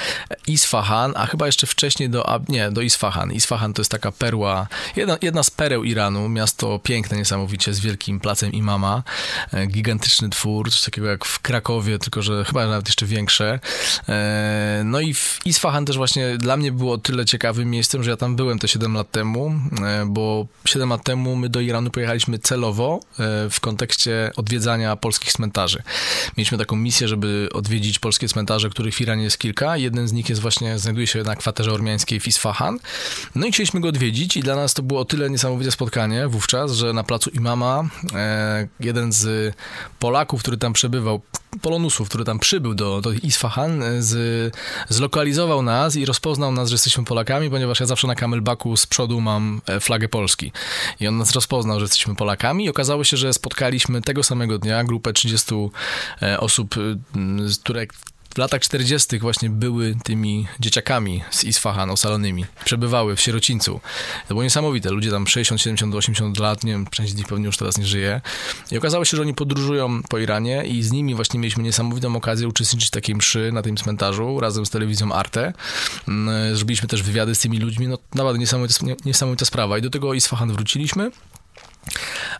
Isfahan, a chyba jeszcze wcześniej do, nie, do Isfahan. Isfahan to jest taka perła, jedna, jedna z pereł Iranu, miasto piękne niesamowicie, z wielkim placem imama, e, gigantyczny twór, coś takiego jak w Krakowie, tylko że chyba nawet jeszcze większe. E, no i Isfahan też właśnie dla mnie było tyle ciekawym miejscem, że ja tam byłem te 7 lat lat temu, e, bo 7 lat temu my do Iranu pojechaliśmy celowo e, w kontekście odwiedzania polskich cmentarzy. Mieliśmy taką misję, żeby odwiedzić polskie cmentarze, których w Iranie jest kilka. Jeden z nich jest właśnie, znajduje się na kwaterze ormiańskiej w Isfahan. No i chcieliśmy go odwiedzić i dla nas to było o tyle niesamowite spotkanie wówczas, że na placu Imama jeden z Polaków, który tam przebywał, Polonusów, który tam przybył do, do Isfahan, z, zlokalizował nas i rozpoznał nas, że jesteśmy Polakami, ponieważ ja zawsze na kamelbaku z przodu mam e, flagę Polski. I on nas rozpoznał, że jesteśmy Polakami i okazało się, że spotkaliśmy tego samego dnia grupę 30 e, osób, które w latach 40. właśnie były tymi dzieciakami z Isfahan osalonymi. Przebywały w sierocińcu. To było niesamowite. Ludzie tam 60, 70, 80 lat, nie wiem, część z nich pewnie już teraz nie żyje. I okazało się, że oni podróżują po Iranie i z nimi właśnie mieliśmy niesamowitą okazję uczestniczyć w takiej mszy na tym cmentarzu razem z telewizją Arte. Mm, zrobiliśmy też wywiady z tymi ludźmi. No naprawdę niesamowita, niesamowita sprawa. I do tego Isfahan wróciliśmy.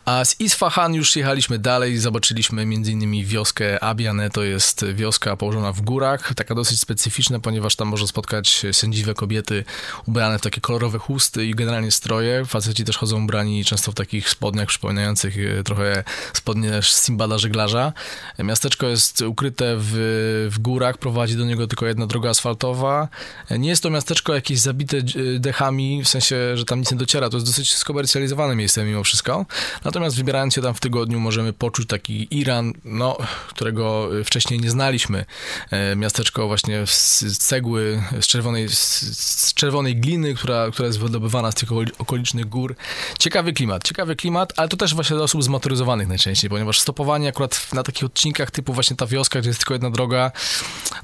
A z Isfahan już jechaliśmy dalej, zobaczyliśmy m.in. wioskę Abiane, to jest wioska położona w górach, taka dosyć specyficzna, ponieważ tam można spotkać sędziwe kobiety ubrane w takie kolorowe chusty i generalnie stroje. Faceci też chodzą ubrani często w takich spodniach przypominających e, trochę spodnie Simbada żeglarza. Miasteczko jest ukryte w, w górach, prowadzi do niego tylko jedna droga asfaltowa. Nie jest to miasteczko jakieś zabite dechami, w sensie, że tam nic nie dociera, to jest dosyć skomercjalizowane miejsce mimo wszystko. Natomiast wybierając się tam w tygodniu możemy poczuć taki Iran, no, którego wcześniej nie znaliśmy. E, miasteczko właśnie z cegły, z czerwonej, z czerwonej gliny, która, która jest wydobywana z tych okolicznych gór. Ciekawy klimat, ciekawy klimat, ale to też właśnie dla osób zmotoryzowanych najczęściej, ponieważ stopowanie akurat na takich odcinkach typu właśnie ta wioska, gdzie jest tylko jedna droga,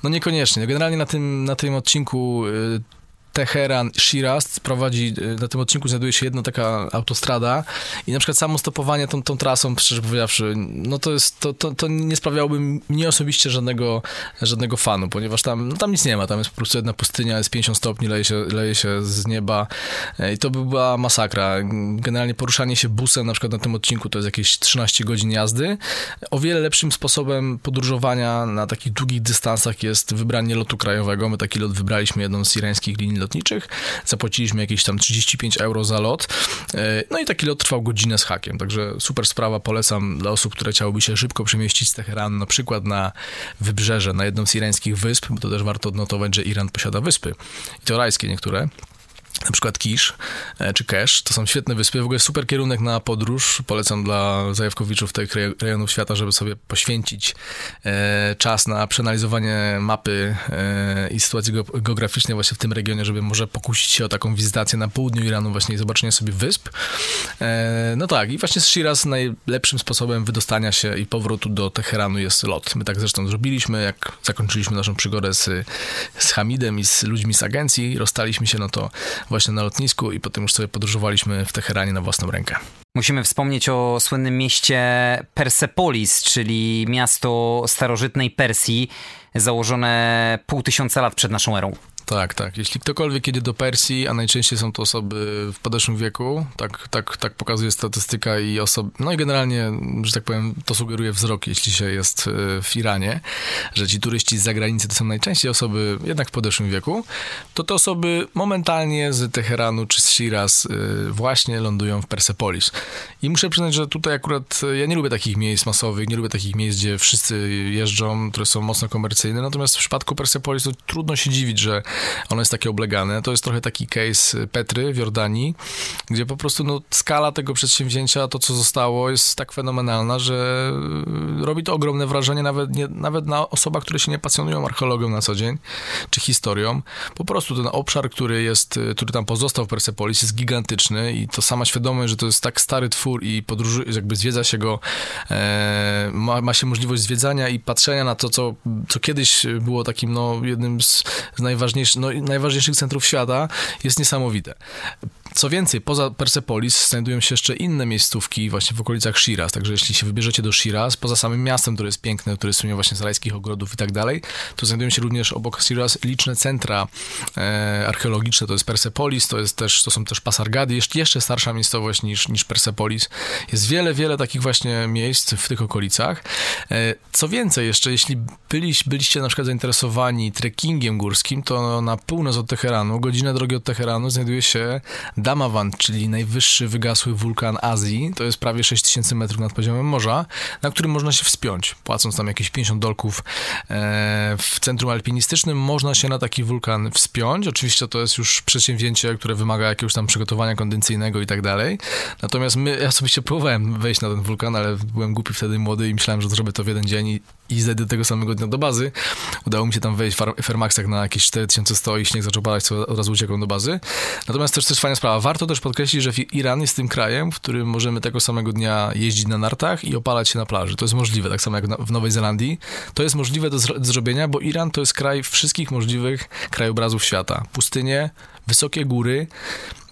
no niekoniecznie. Generalnie na tym, na tym odcinku y, Teheran, Shiraz prowadzi, y, na tym odcinku znajduje się jedna taka autostrada i na przykład samo stopowanie tą, tą trasą, szczerze powiedziawszy, no to jest, to, to, to nie sprawiałoby mnie osobiście żadnego, żadnego fanu, ponieważ tam, no tam nic nie ma, tam jest po prostu jedna pustynia, jest 50 stopni, leje się, leje się z nieba e, i to by była masakra. Generalnie poruszanie się busem na przykład na tym odcinku to jest jakieś 13 godzin jazdy. O wiele lepszym sposobem podróżowania na takich długich dystansach jest wybranie lotu krajowego. My taki lot wybraliśmy jedną z irańskich linii lotniczych. Zapłaciliśmy jakieś tam 35 euro za lot. E, no i taki lot trwał godzinę z hakiem, także super sprawa, polecam dla osób, które chciałyby się szybko przemieścić z Teheranu, na przykład na wybrzeże, na jedną z irańskich wysp, bo to też warto odnotować, że Iran posiada wyspy. I to rajskie niektóre na przykład Kisz e, czy Kesz, to są świetne wyspy, w ogóle super kierunek na podróż, polecam dla zajawkowiczów tych rejonów świata, żeby sobie poświęcić e, czas na przeanalizowanie mapy e, i sytuacji geograficznej właśnie w tym regionie, żeby może pokusić się o taką wizytację na południu Iranu właśnie i zobaczenie sobie wysp. No tak, i właśnie z Shiraz najlepszym sposobem wydostania się i powrotu do Teheranu jest lot. My tak zresztą zrobiliśmy, jak zakończyliśmy naszą przygodę z, z Hamidem i z ludźmi z agencji, rozstaliśmy się, no to właśnie na lotnisku i potem już sobie podróżowaliśmy w Teheranie na własną rękę. Musimy wspomnieć o słynnym mieście Persepolis, czyli miasto starożytnej Persji, założone pół tysiąca lat przed naszą erą. Tak, tak. Jeśli ktokolwiek jedzie do Persji, a najczęściej są to osoby w podeszłym wieku, tak, tak, tak pokazuje statystyka i osoby, no i generalnie, że tak powiem, to sugeruje wzrok, jeśli się jest e, w Iranie, że ci turyści z zagranicy to są najczęściej osoby jednak w podeszłym wieku, to te osoby momentalnie z Teheranu czy z Shiraz e, właśnie lądują w Persepolis. I muszę przyznać, że tutaj akurat e, ja nie lubię takich miejsc masowych, nie lubię takich miejsc, gdzie wszyscy jeżdżą, które są mocno komercyjne, natomiast w przypadku Persepolis to trudno się dziwić, że ono jest takie oblegane. To jest trochę taki case Petry w Jordanii, gdzie po prostu no, skala tego przedsięwzięcia, to co zostało, jest tak fenomenalna, że robi to ogromne wrażenie nawet, nie, nawet na osobach, które się nie pasjonują archeologią na co dzień, czy historią. Po prostu ten obszar, który jest, który tam pozostał w Persepolis jest gigantyczny i to sama świadomość, że to jest tak stary twór i podróży, jakby zwiedza się go, e, ma, ma się możliwość zwiedzania i patrzenia na to, co, co kiedyś było takim, no, jednym z, z najważniejszych no, najważniejszych centrów świata jest niesamowite. Co więcej, poza Persepolis znajdują się jeszcze inne miejscówki właśnie w okolicach Shiraz, także jeśli się wybierzecie do Shiraz, poza samym miastem, które jest piękne, które słynie właśnie z rajskich ogrodów i tak dalej, to znajdują się również obok Shiraz liczne centra e, archeologiczne, to jest Persepolis, to, jest też, to są też Pasargady, jeszcze, jeszcze starsza miejscowość niż, niż Persepolis. Jest wiele, wiele takich właśnie miejsc w tych okolicach. E, co więcej, jeszcze jeśli byliś, byliście na przykład zainteresowani trekkingiem górskim, to na północ od Teheranu, godzinę drogi od Teheranu znajduje się Damawand, czyli najwyższy wygasły wulkan Azji, to jest prawie 6000 metrów nad poziomem morza, na którym można się wspiąć, płacąc tam jakieś 50 dolków e, w centrum alpinistycznym, można się na taki wulkan wspiąć. Oczywiście to jest już przedsięwzięcie, które wymaga jakiegoś tam przygotowania kondycyjnego i tak dalej. Natomiast my, ja osobiście próbowałem wejść na ten wulkan, ale byłem głupi wtedy młody i myślałem, że zrobię to w jeden dzień i, i zejdę tego samego dnia do bazy. Udało mi się tam wejść w Fairmaxach na jakieś 4100 i śnieg zaczął padać, co od razu uciekłem do bazy. Natomiast też też fajna sprawa. Warto też podkreślić, że Iran jest tym krajem, w którym możemy tego samego dnia jeździć na nartach i opalać się na plaży. To jest możliwe, tak samo jak w Nowej Zelandii. To jest możliwe do, do zrobienia, bo Iran to jest kraj wszystkich możliwych krajobrazów świata. Pustynie, wysokie góry,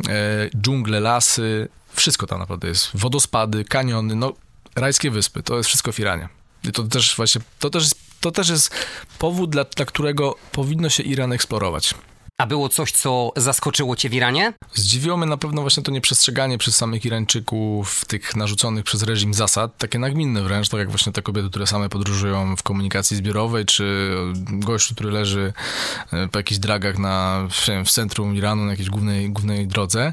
e, dżungle, lasy, wszystko tam naprawdę jest. Wodospady, kaniony, no rajskie wyspy, to jest wszystko w Iranie. To też właśnie, to też, to też jest powód, dla, dla którego powinno się Iran eksplorować. A było coś, co zaskoczyło cię w Iranie? Zdziwiło mnie na pewno właśnie to nieprzestrzeganie przez samych Irańczyków tych narzuconych przez reżim zasad, takie nagminne wręcz, tak jak właśnie te kobiety, które same podróżują w komunikacji zbiorowej, czy gościu, który leży e, po jakichś dragach na, w centrum Iranu, na jakiejś głównej, głównej drodze.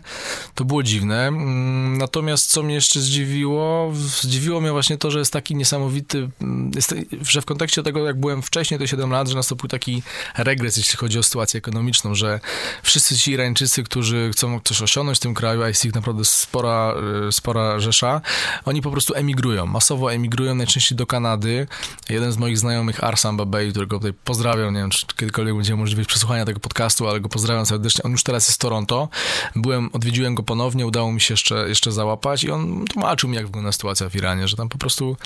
To było dziwne. Mm, natomiast co mnie jeszcze zdziwiło? Zdziwiło mnie właśnie to, że jest taki niesamowity, mm, jest, że w kontekście tego, jak byłem wcześniej, te 7 lat, że nastąpił taki regres, jeśli chodzi o sytuację ekonomiczną, że wszyscy ci Irańczycy, którzy chcą coś osiągnąć w tym kraju, a jest ich naprawdę spora, y, spora rzesza, oni po prostu emigrują, masowo emigrują najczęściej do Kanady. Jeden z moich znajomych, Arsan Babej, którego tutaj pozdrawiam, nie wiem, czy kiedykolwiek będzie możliwość przesłuchania tego podcastu, ale go pozdrawiam serdecznie. On już teraz jest w Toronto. Byłem, odwiedziłem go ponownie, udało mi się jeszcze, jeszcze załapać i on tłumaczył mi, jak wygląda sytuacja w Iranie, że tam po prostu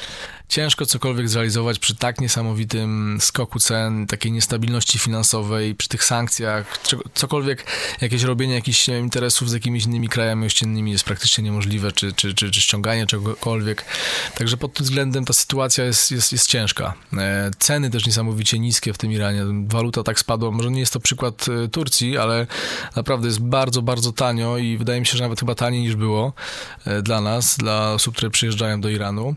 ciężko cokolwiek zrealizować przy tak niesamowitym skoku cen, takiej niestabilności finansowej, przy tych sankcjach, cokolwiek, jakieś robienie jakichś wiem, interesów z jakimiś innymi krajami ościennymi jest praktycznie niemożliwe, czy, czy, czy, czy ściąganie czegokolwiek. Także pod tym względem ta sytuacja jest, jest, jest ciężka. E, ceny też niesamowicie niskie w tym Iranie. Waluta tak spadła. Może nie jest to przykład e, Turcji, ale naprawdę jest bardzo, bardzo tanio i wydaje mi się, że nawet chyba taniej niż było e, dla nas, dla osób, które przyjeżdżają do Iranu.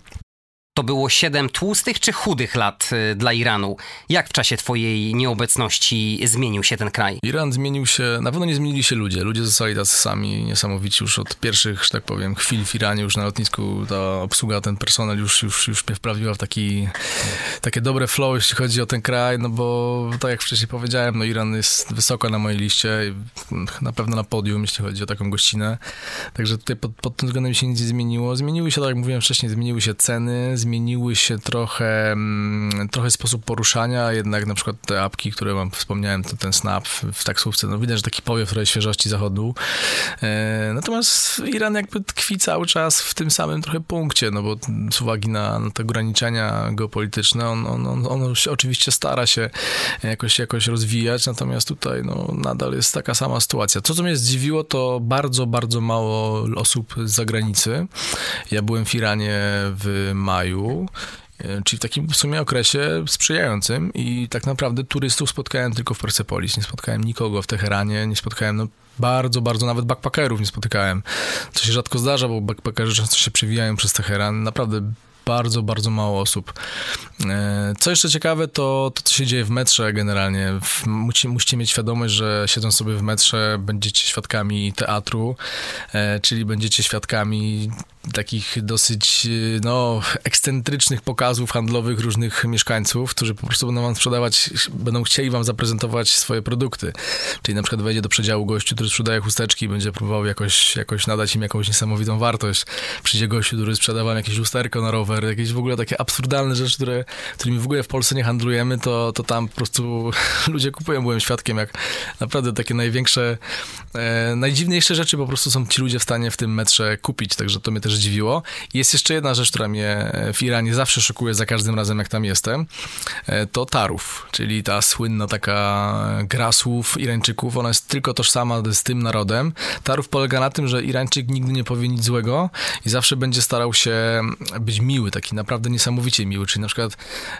To było siedem tłustych czy chudych lat y, dla Iranu. Jak w czasie twojej nieobecności zmienił się ten kraj? Iran zmienił się, na pewno nie zmienili się ludzie. Ludzie zostali tacy sami, niesamowici już od pierwszych, że tak powiem, chwil w Iranie, już na lotnisku ta obsługa, ten personel już, już, już mnie wprawiła w taki, takie dobre flow, jeśli chodzi o ten kraj, no bo tak jak wcześniej powiedziałem, no Iran jest wysoko na mojej liście, na pewno na podium, jeśli chodzi o taką gościnę. Także tutaj pod, pod tym względem się nic nie zmieniło. Zmieniły się, tak jak mówiłem wcześniej, zmieniły się ceny, zmieniły się trochę, mm, trochę sposób poruszania, jednak na przykład te apki, które wam wspomniałem, to ten Snap w taksówce, no widać, że taki powiew trochę świeżości zachodu. E, natomiast Iran jakby tkwi cały czas w tym samym trochę punkcie, no bo z uwagi na, na te ograniczenia geopolityczne, on, on, on, on oczywiście stara się jakoś, jakoś rozwijać, natomiast tutaj no, nadal jest taka sama sytuacja. To, co mnie zdziwiło, to bardzo, bardzo mało osób z zagranicy. Ja byłem w Iranie w maju, E, czyli w takim w sumie okresie sprzyjającym i tak naprawdę turystów spotkałem tylko w Persepolis, nie spotkałem nikogo w Teheranie, nie spotkałem no, bardzo, bardzo, nawet backpackerów nie spotykałem, co się rzadko zdarza, bo backpackerzy często się przewijają przez Teheran, naprawdę bardzo, bardzo mało osób. E, co jeszcze ciekawe, to to, co się dzieje w metrze generalnie. Musicie, musicie mieć świadomość, że siedząc sobie w metrze będziecie świadkami teatru, e, czyli będziecie świadkami takich dosyć no, ekscentrycznych pokazów handlowych różnych mieszkańców, którzy po prostu będą wam sprzedawać, będą chcieli wam zaprezentować swoje produkty. Czyli na przykład wejdzie do przedziału gościu, który sprzedaje chusteczki i będzie próbował jakoś, jakoś nadać im jakąś niesamowitą wartość. Przyjdzie gościu, który sprzeda wam jakieś lusterko na rower, jakieś w ogóle takie absurdalne rzeczy, które, którymi w ogóle w Polsce nie handlujemy, to, to tam po prostu ludzie kupują. Byłem świadkiem, jak naprawdę takie największe, e, najdziwniejsze rzeczy po prostu są ci ludzie w stanie w tym metrze kupić, także to mnie też dziwiło. Jest jeszcze jedna rzecz, która mnie w Iranie zawsze szokuje za każdym razem, jak tam jestem. E, to tarów, czyli ta słynna taka gra słów Irańczyków. Ona jest tylko tożsama z tym narodem. Tarów polega na tym, że Irańczyk nigdy nie powie nic złego i zawsze będzie starał się być miły, taki naprawdę niesamowicie miły. Czyli na przykład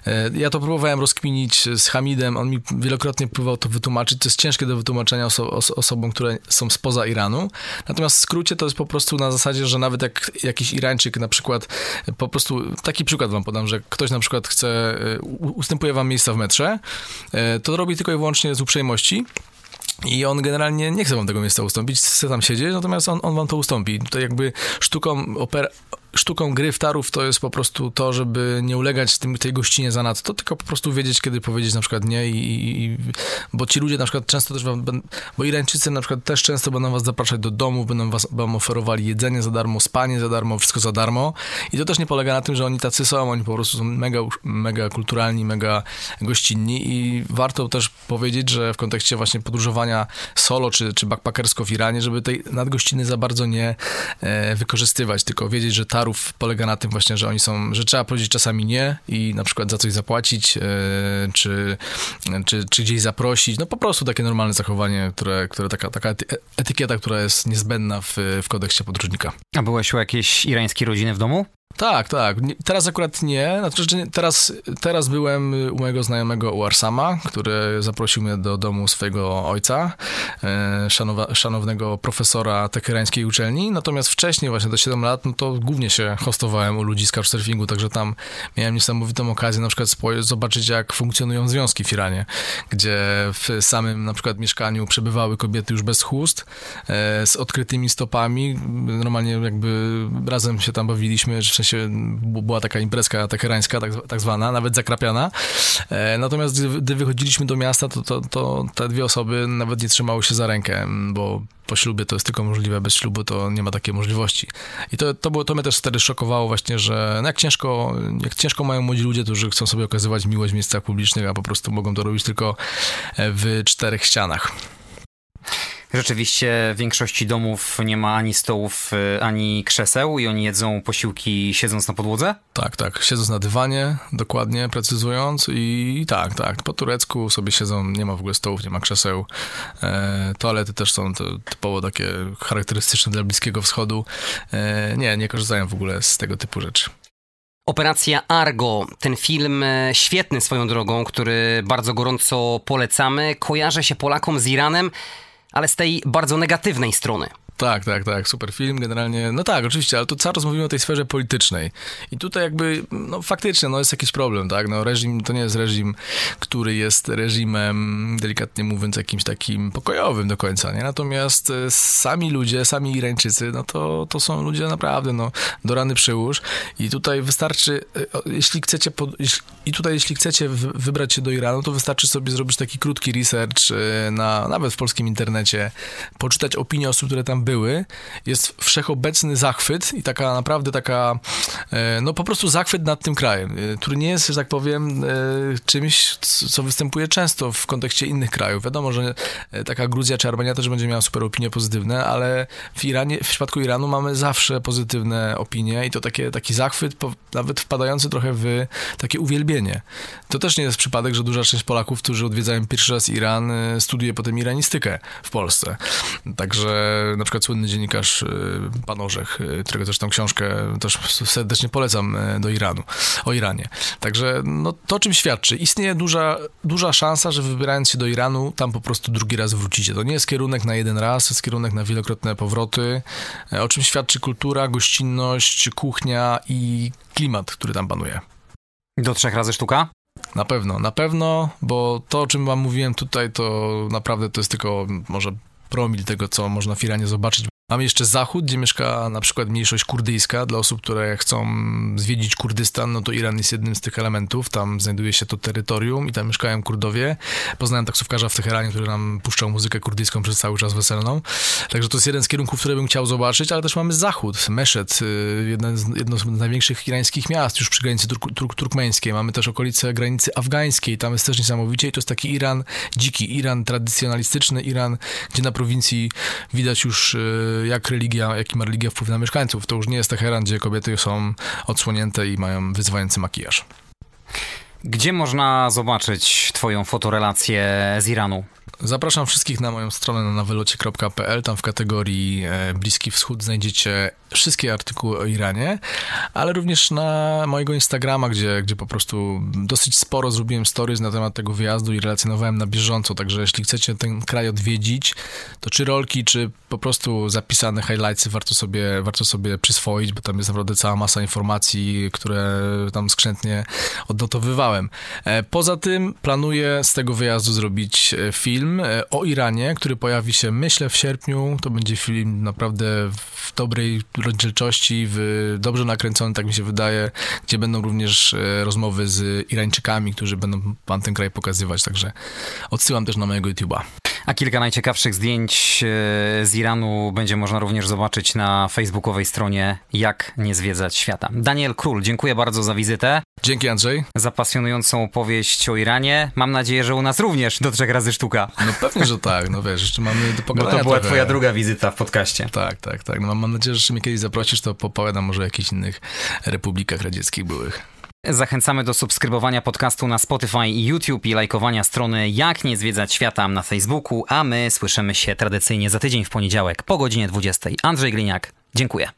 e, ja to próbowałem rozkminić z Hamidem, on mi wielokrotnie próbował to wytłumaczyć. To jest ciężkie do wytłumaczenia oso osobom, które są spoza Iranu. Natomiast w skrócie to jest po prostu na zasadzie, że nawet jak jakiś Irańczyk na przykład, po prostu taki przykład wam podam, że ktoś na przykład chce, ustępuje wam miejsca w metrze, e, to robi tylko i wyłącznie z uprzejmości, I on generalnie nie chce wam tego miejsca ustąpić, chce tam siedzieć, natomiast on, on wam to ustąpi. To jakby sztuką opera sztuką gry w tarów to jest po prostu to, żeby nie ulegać tym, tej gościnie za nadto, tylko po prostu wiedzieć, kiedy powiedzieć na przykład nie i, i bo ci ludzie na przykład często też wam, bo Irańczycy na przykład też często będą was zapraszać do domu, będą was, wam oferowali jedzenie za darmo, spanie za darmo, wszystko za darmo. I to też nie polega na tym, że oni tacy są, oni po prostu są mega, mega kulturalni, mega gościnni i warto też powiedzieć, że w kontekście właśnie podróżowania solo czy, czy backpackersko w Iranie, żeby tej nadgościny za bardzo nie e, wykorzystywać, tylko wiedzieć, że ta dolarów polega na tym właśnie, że oni są, że trzeba powiedzieć czasami nie i na przykład za coś zapłacić, yy, czy, czy, czy gdzieś zaprosić. No po prostu takie normalne zachowanie, które, które taka, taka etykieta, która jest niezbędna w, w kodeksie podróżnika. A byłeś u jakiejś irańskiej rodziny w domu? Tak, tak. Teraz akurat nie. Znaczy, teraz, teraz byłem u mojego znajomego u Arsama, który zaprosił mnie do domu swojego ojca, e, szanowa, szanownego profesora tekerańskiej uczelni. Natomiast wcześniej, właśnie do 7 lat, no to głównie się hostowałem u ludzi z couchsurfingu, także tam miałem niesamowitą okazję na przykład zobaczyć, jak funkcjonują związki w Iranie, gdzie w samym na przykład mieszkaniu przebywały kobiety już bez chust, e, z odkrytymi stopami. Normalnie jakby razem się tam bawiliśmy, w sensie była taka imprezka tekerańska, tak, tak zwana, nawet zakrapiana. E, natomiast gdy wychodziliśmy do miasta, to, to, to te dwie osoby nawet nie trzymały się za rękę, bo po ślubie to jest tylko możliwe, bez ślubu to nie ma takiej możliwości. I to, to, było, to mnie też wtedy szokowało właśnie, że no jak ciężko, jak ciężko mają młodzi ludzie, którzy chcą sobie okazywać miłość w miejscach publicznych, a po prostu mogą to robić tylko w czterech ścianach. Rzeczywiście w większości domów nie ma ani stołów, y, ani krzeseł i oni jedzą posiłki siedząc na podłodze? Tak, tak. Siedząc na dywanie, dokładnie precyzując i tak, tak. Po turecku sobie siedzą, nie ma w ogóle stołów, nie ma krzeseł. E, toalety też są to typowo takie charakterystyczne dla Bliskiego Wschodu. E, nie, nie korzystają w ogóle z tego typu rzeczy. Operacja Argo, ten film e, świetny swoją drogą, który bardzo gorąco polecamy, kojarzy się Polakom z Iranem ale z tej bardzo negatywnej strony. Tak, tak, tak, super film, generalnie, no tak, oczywiście, ale tu cały czas mówimy o tej sferze politycznej. I tutaj jakby, no faktycznie, no jest jakiś problem, tak, no reżim, to nie jest reżim, który jest reżimem, delikatnie mówiąc, jakimś takim pokojowym do końca, nie, natomiast e, sami ludzie, sami Irańczycy, no to, to są ludzie naprawdę, no, do rany przyłóż. I tutaj wystarczy, e, jeśli chcecie, i tutaj jeśli chcecie wybrać się do Iranu, to wystarczy sobie zrobić taki krótki research e, na, nawet w polskim internecie, poczytać opinie osób, które tam były, jest wszechobecny zachwyt i taka naprawdę taka, e, no po prostu zachwyt nad tym krajem, e, który nie jest, że tak powiem, e, czymś, co występuje często w kontekście innych krajów. Wiadomo, że taka Gruzja czy Armenia też będzie miała super opinie pozytywne, ale w Iranie, w przypadku Iranu mamy zawsze pozytywne opinie i to takie, taki zachwyt, nawet wpadający trochę w takie uwielbienie. To też nie jest przypadek, że duża część Polaków, którzy odwiedzają pierwszy raz Iran, studiuje potem iranistykę w Polsce. Także na przykład przykład słynny dziennikarz y, Pan Orzech, y, którego zresztą książkę też serdecznie polecam y, do Iranu, o Iranie. Także no, to czym świadczy? Istnieje duża, duża szansa, że wybierając się do Iranu, tam po prostu drugi raz wrócicie. To nie jest kierunek na jeden raz, jest kierunek na wielokrotne powroty, o czym świadczy kultura, gościnność, kuchnia i klimat, który tam panuje. Do trzech razy sztuka? Na pewno, na pewno, bo to, o czym wam mówiłem tutaj, to naprawdę to jest tylko może promil tego, co można w Iranie zobaczyć, Mamy jeszcze zachód, gdzie mieszka na przykład mniejszość kurdyjska. Dla osób, które chcą zwiedzić Kurdystan, no to Iran jest jednym z tych elementów. Tam znajduje się to terytorium i tam mieszkają Kurdowie. Poznałem taksówkarza w Teheranie, który nam puszczał muzykę kurdyjską przez cały czas weselną. Także to jest jeden z kierunków, które bym chciał zobaczyć, ale też mamy zachód, Meszet, y, jedno z, największych irańskich miast, już przy granicy turk, turk, turkmeńskiej. Mamy też okolice granicy afgańskiej, tam jest też niesamowicie i to jest taki Iran dziki, Iran tradycjonalistyczny, Iran, gdzie na prowincji widać już y, jak religia, jaki ma religia wpływ na mieszkańców. To już nie jest Teheran, gdzie kobiety są odsłonięte i mają wyzywający makijaż. Gdzie można zobaczyć Twoją fotorelację z Iranu? Zapraszam wszystkich na moją stronę na nawelocie.pl. Tam w kategorii e, Bliski Wschód znajdziecie wszystkie artykuły o Iranie, ale również na mojego Instagrama, gdzie, gdzie po prostu dosyć sporo zrobiłem stories na temat tego wyjazdu i relacjonowałem na bieżąco. Także jeśli chcecie ten kraj odwiedzić, to czy rolki, czy po prostu zapisane highlightsy warto sobie, warto sobie przyswoić, bo tam jest naprawdę cała masa informacji, które tam skrzętnie odnotowywałem planowałem. E, poza tym planuję z tego wyjazdu zrobić e, film e, o Iranie, który pojawi się, myślę, w sierpniu. To będzie film naprawdę w dobrej rozdzielczości, w, dobrze nakręcony, tak mi się wydaje, gdzie będą również rozmowy z Irańczykami, którzy będą pan ten kraj pokazywać, także odsyłam też na mojego YouTube'a. A kilka najciekawszych zdjęć z Iranu będzie można również zobaczyć na facebookowej stronie Jak nie zwiedzać świata. Daniel Król, dziękuję bardzo za wizytę. Dzięki Andrzej. Za pasjonującą opowieść o Iranie. Mam nadzieję, że u nas również do trzech razy sztuka. No pewnie, że tak. No wiesz, jeszcze mamy do pogadania Bo to była trochę. twoja druga wizyta w podcaście. Tak, tak, tak. No mam, nadzieję, że mnie kiedyś zaprosisz, to popowiadam może o jakichś innych republikach radzieckich byłych. Zachęcamy do subskrybowania podcastu na Spotify i YouTube i lajkowania strony Jak nie zwiedzać świata na Facebooku, a my słyszymy się tradycyjnie za tydzień w poniedziałek po godzinie 20. Andrzej Gliniak, dziękuję.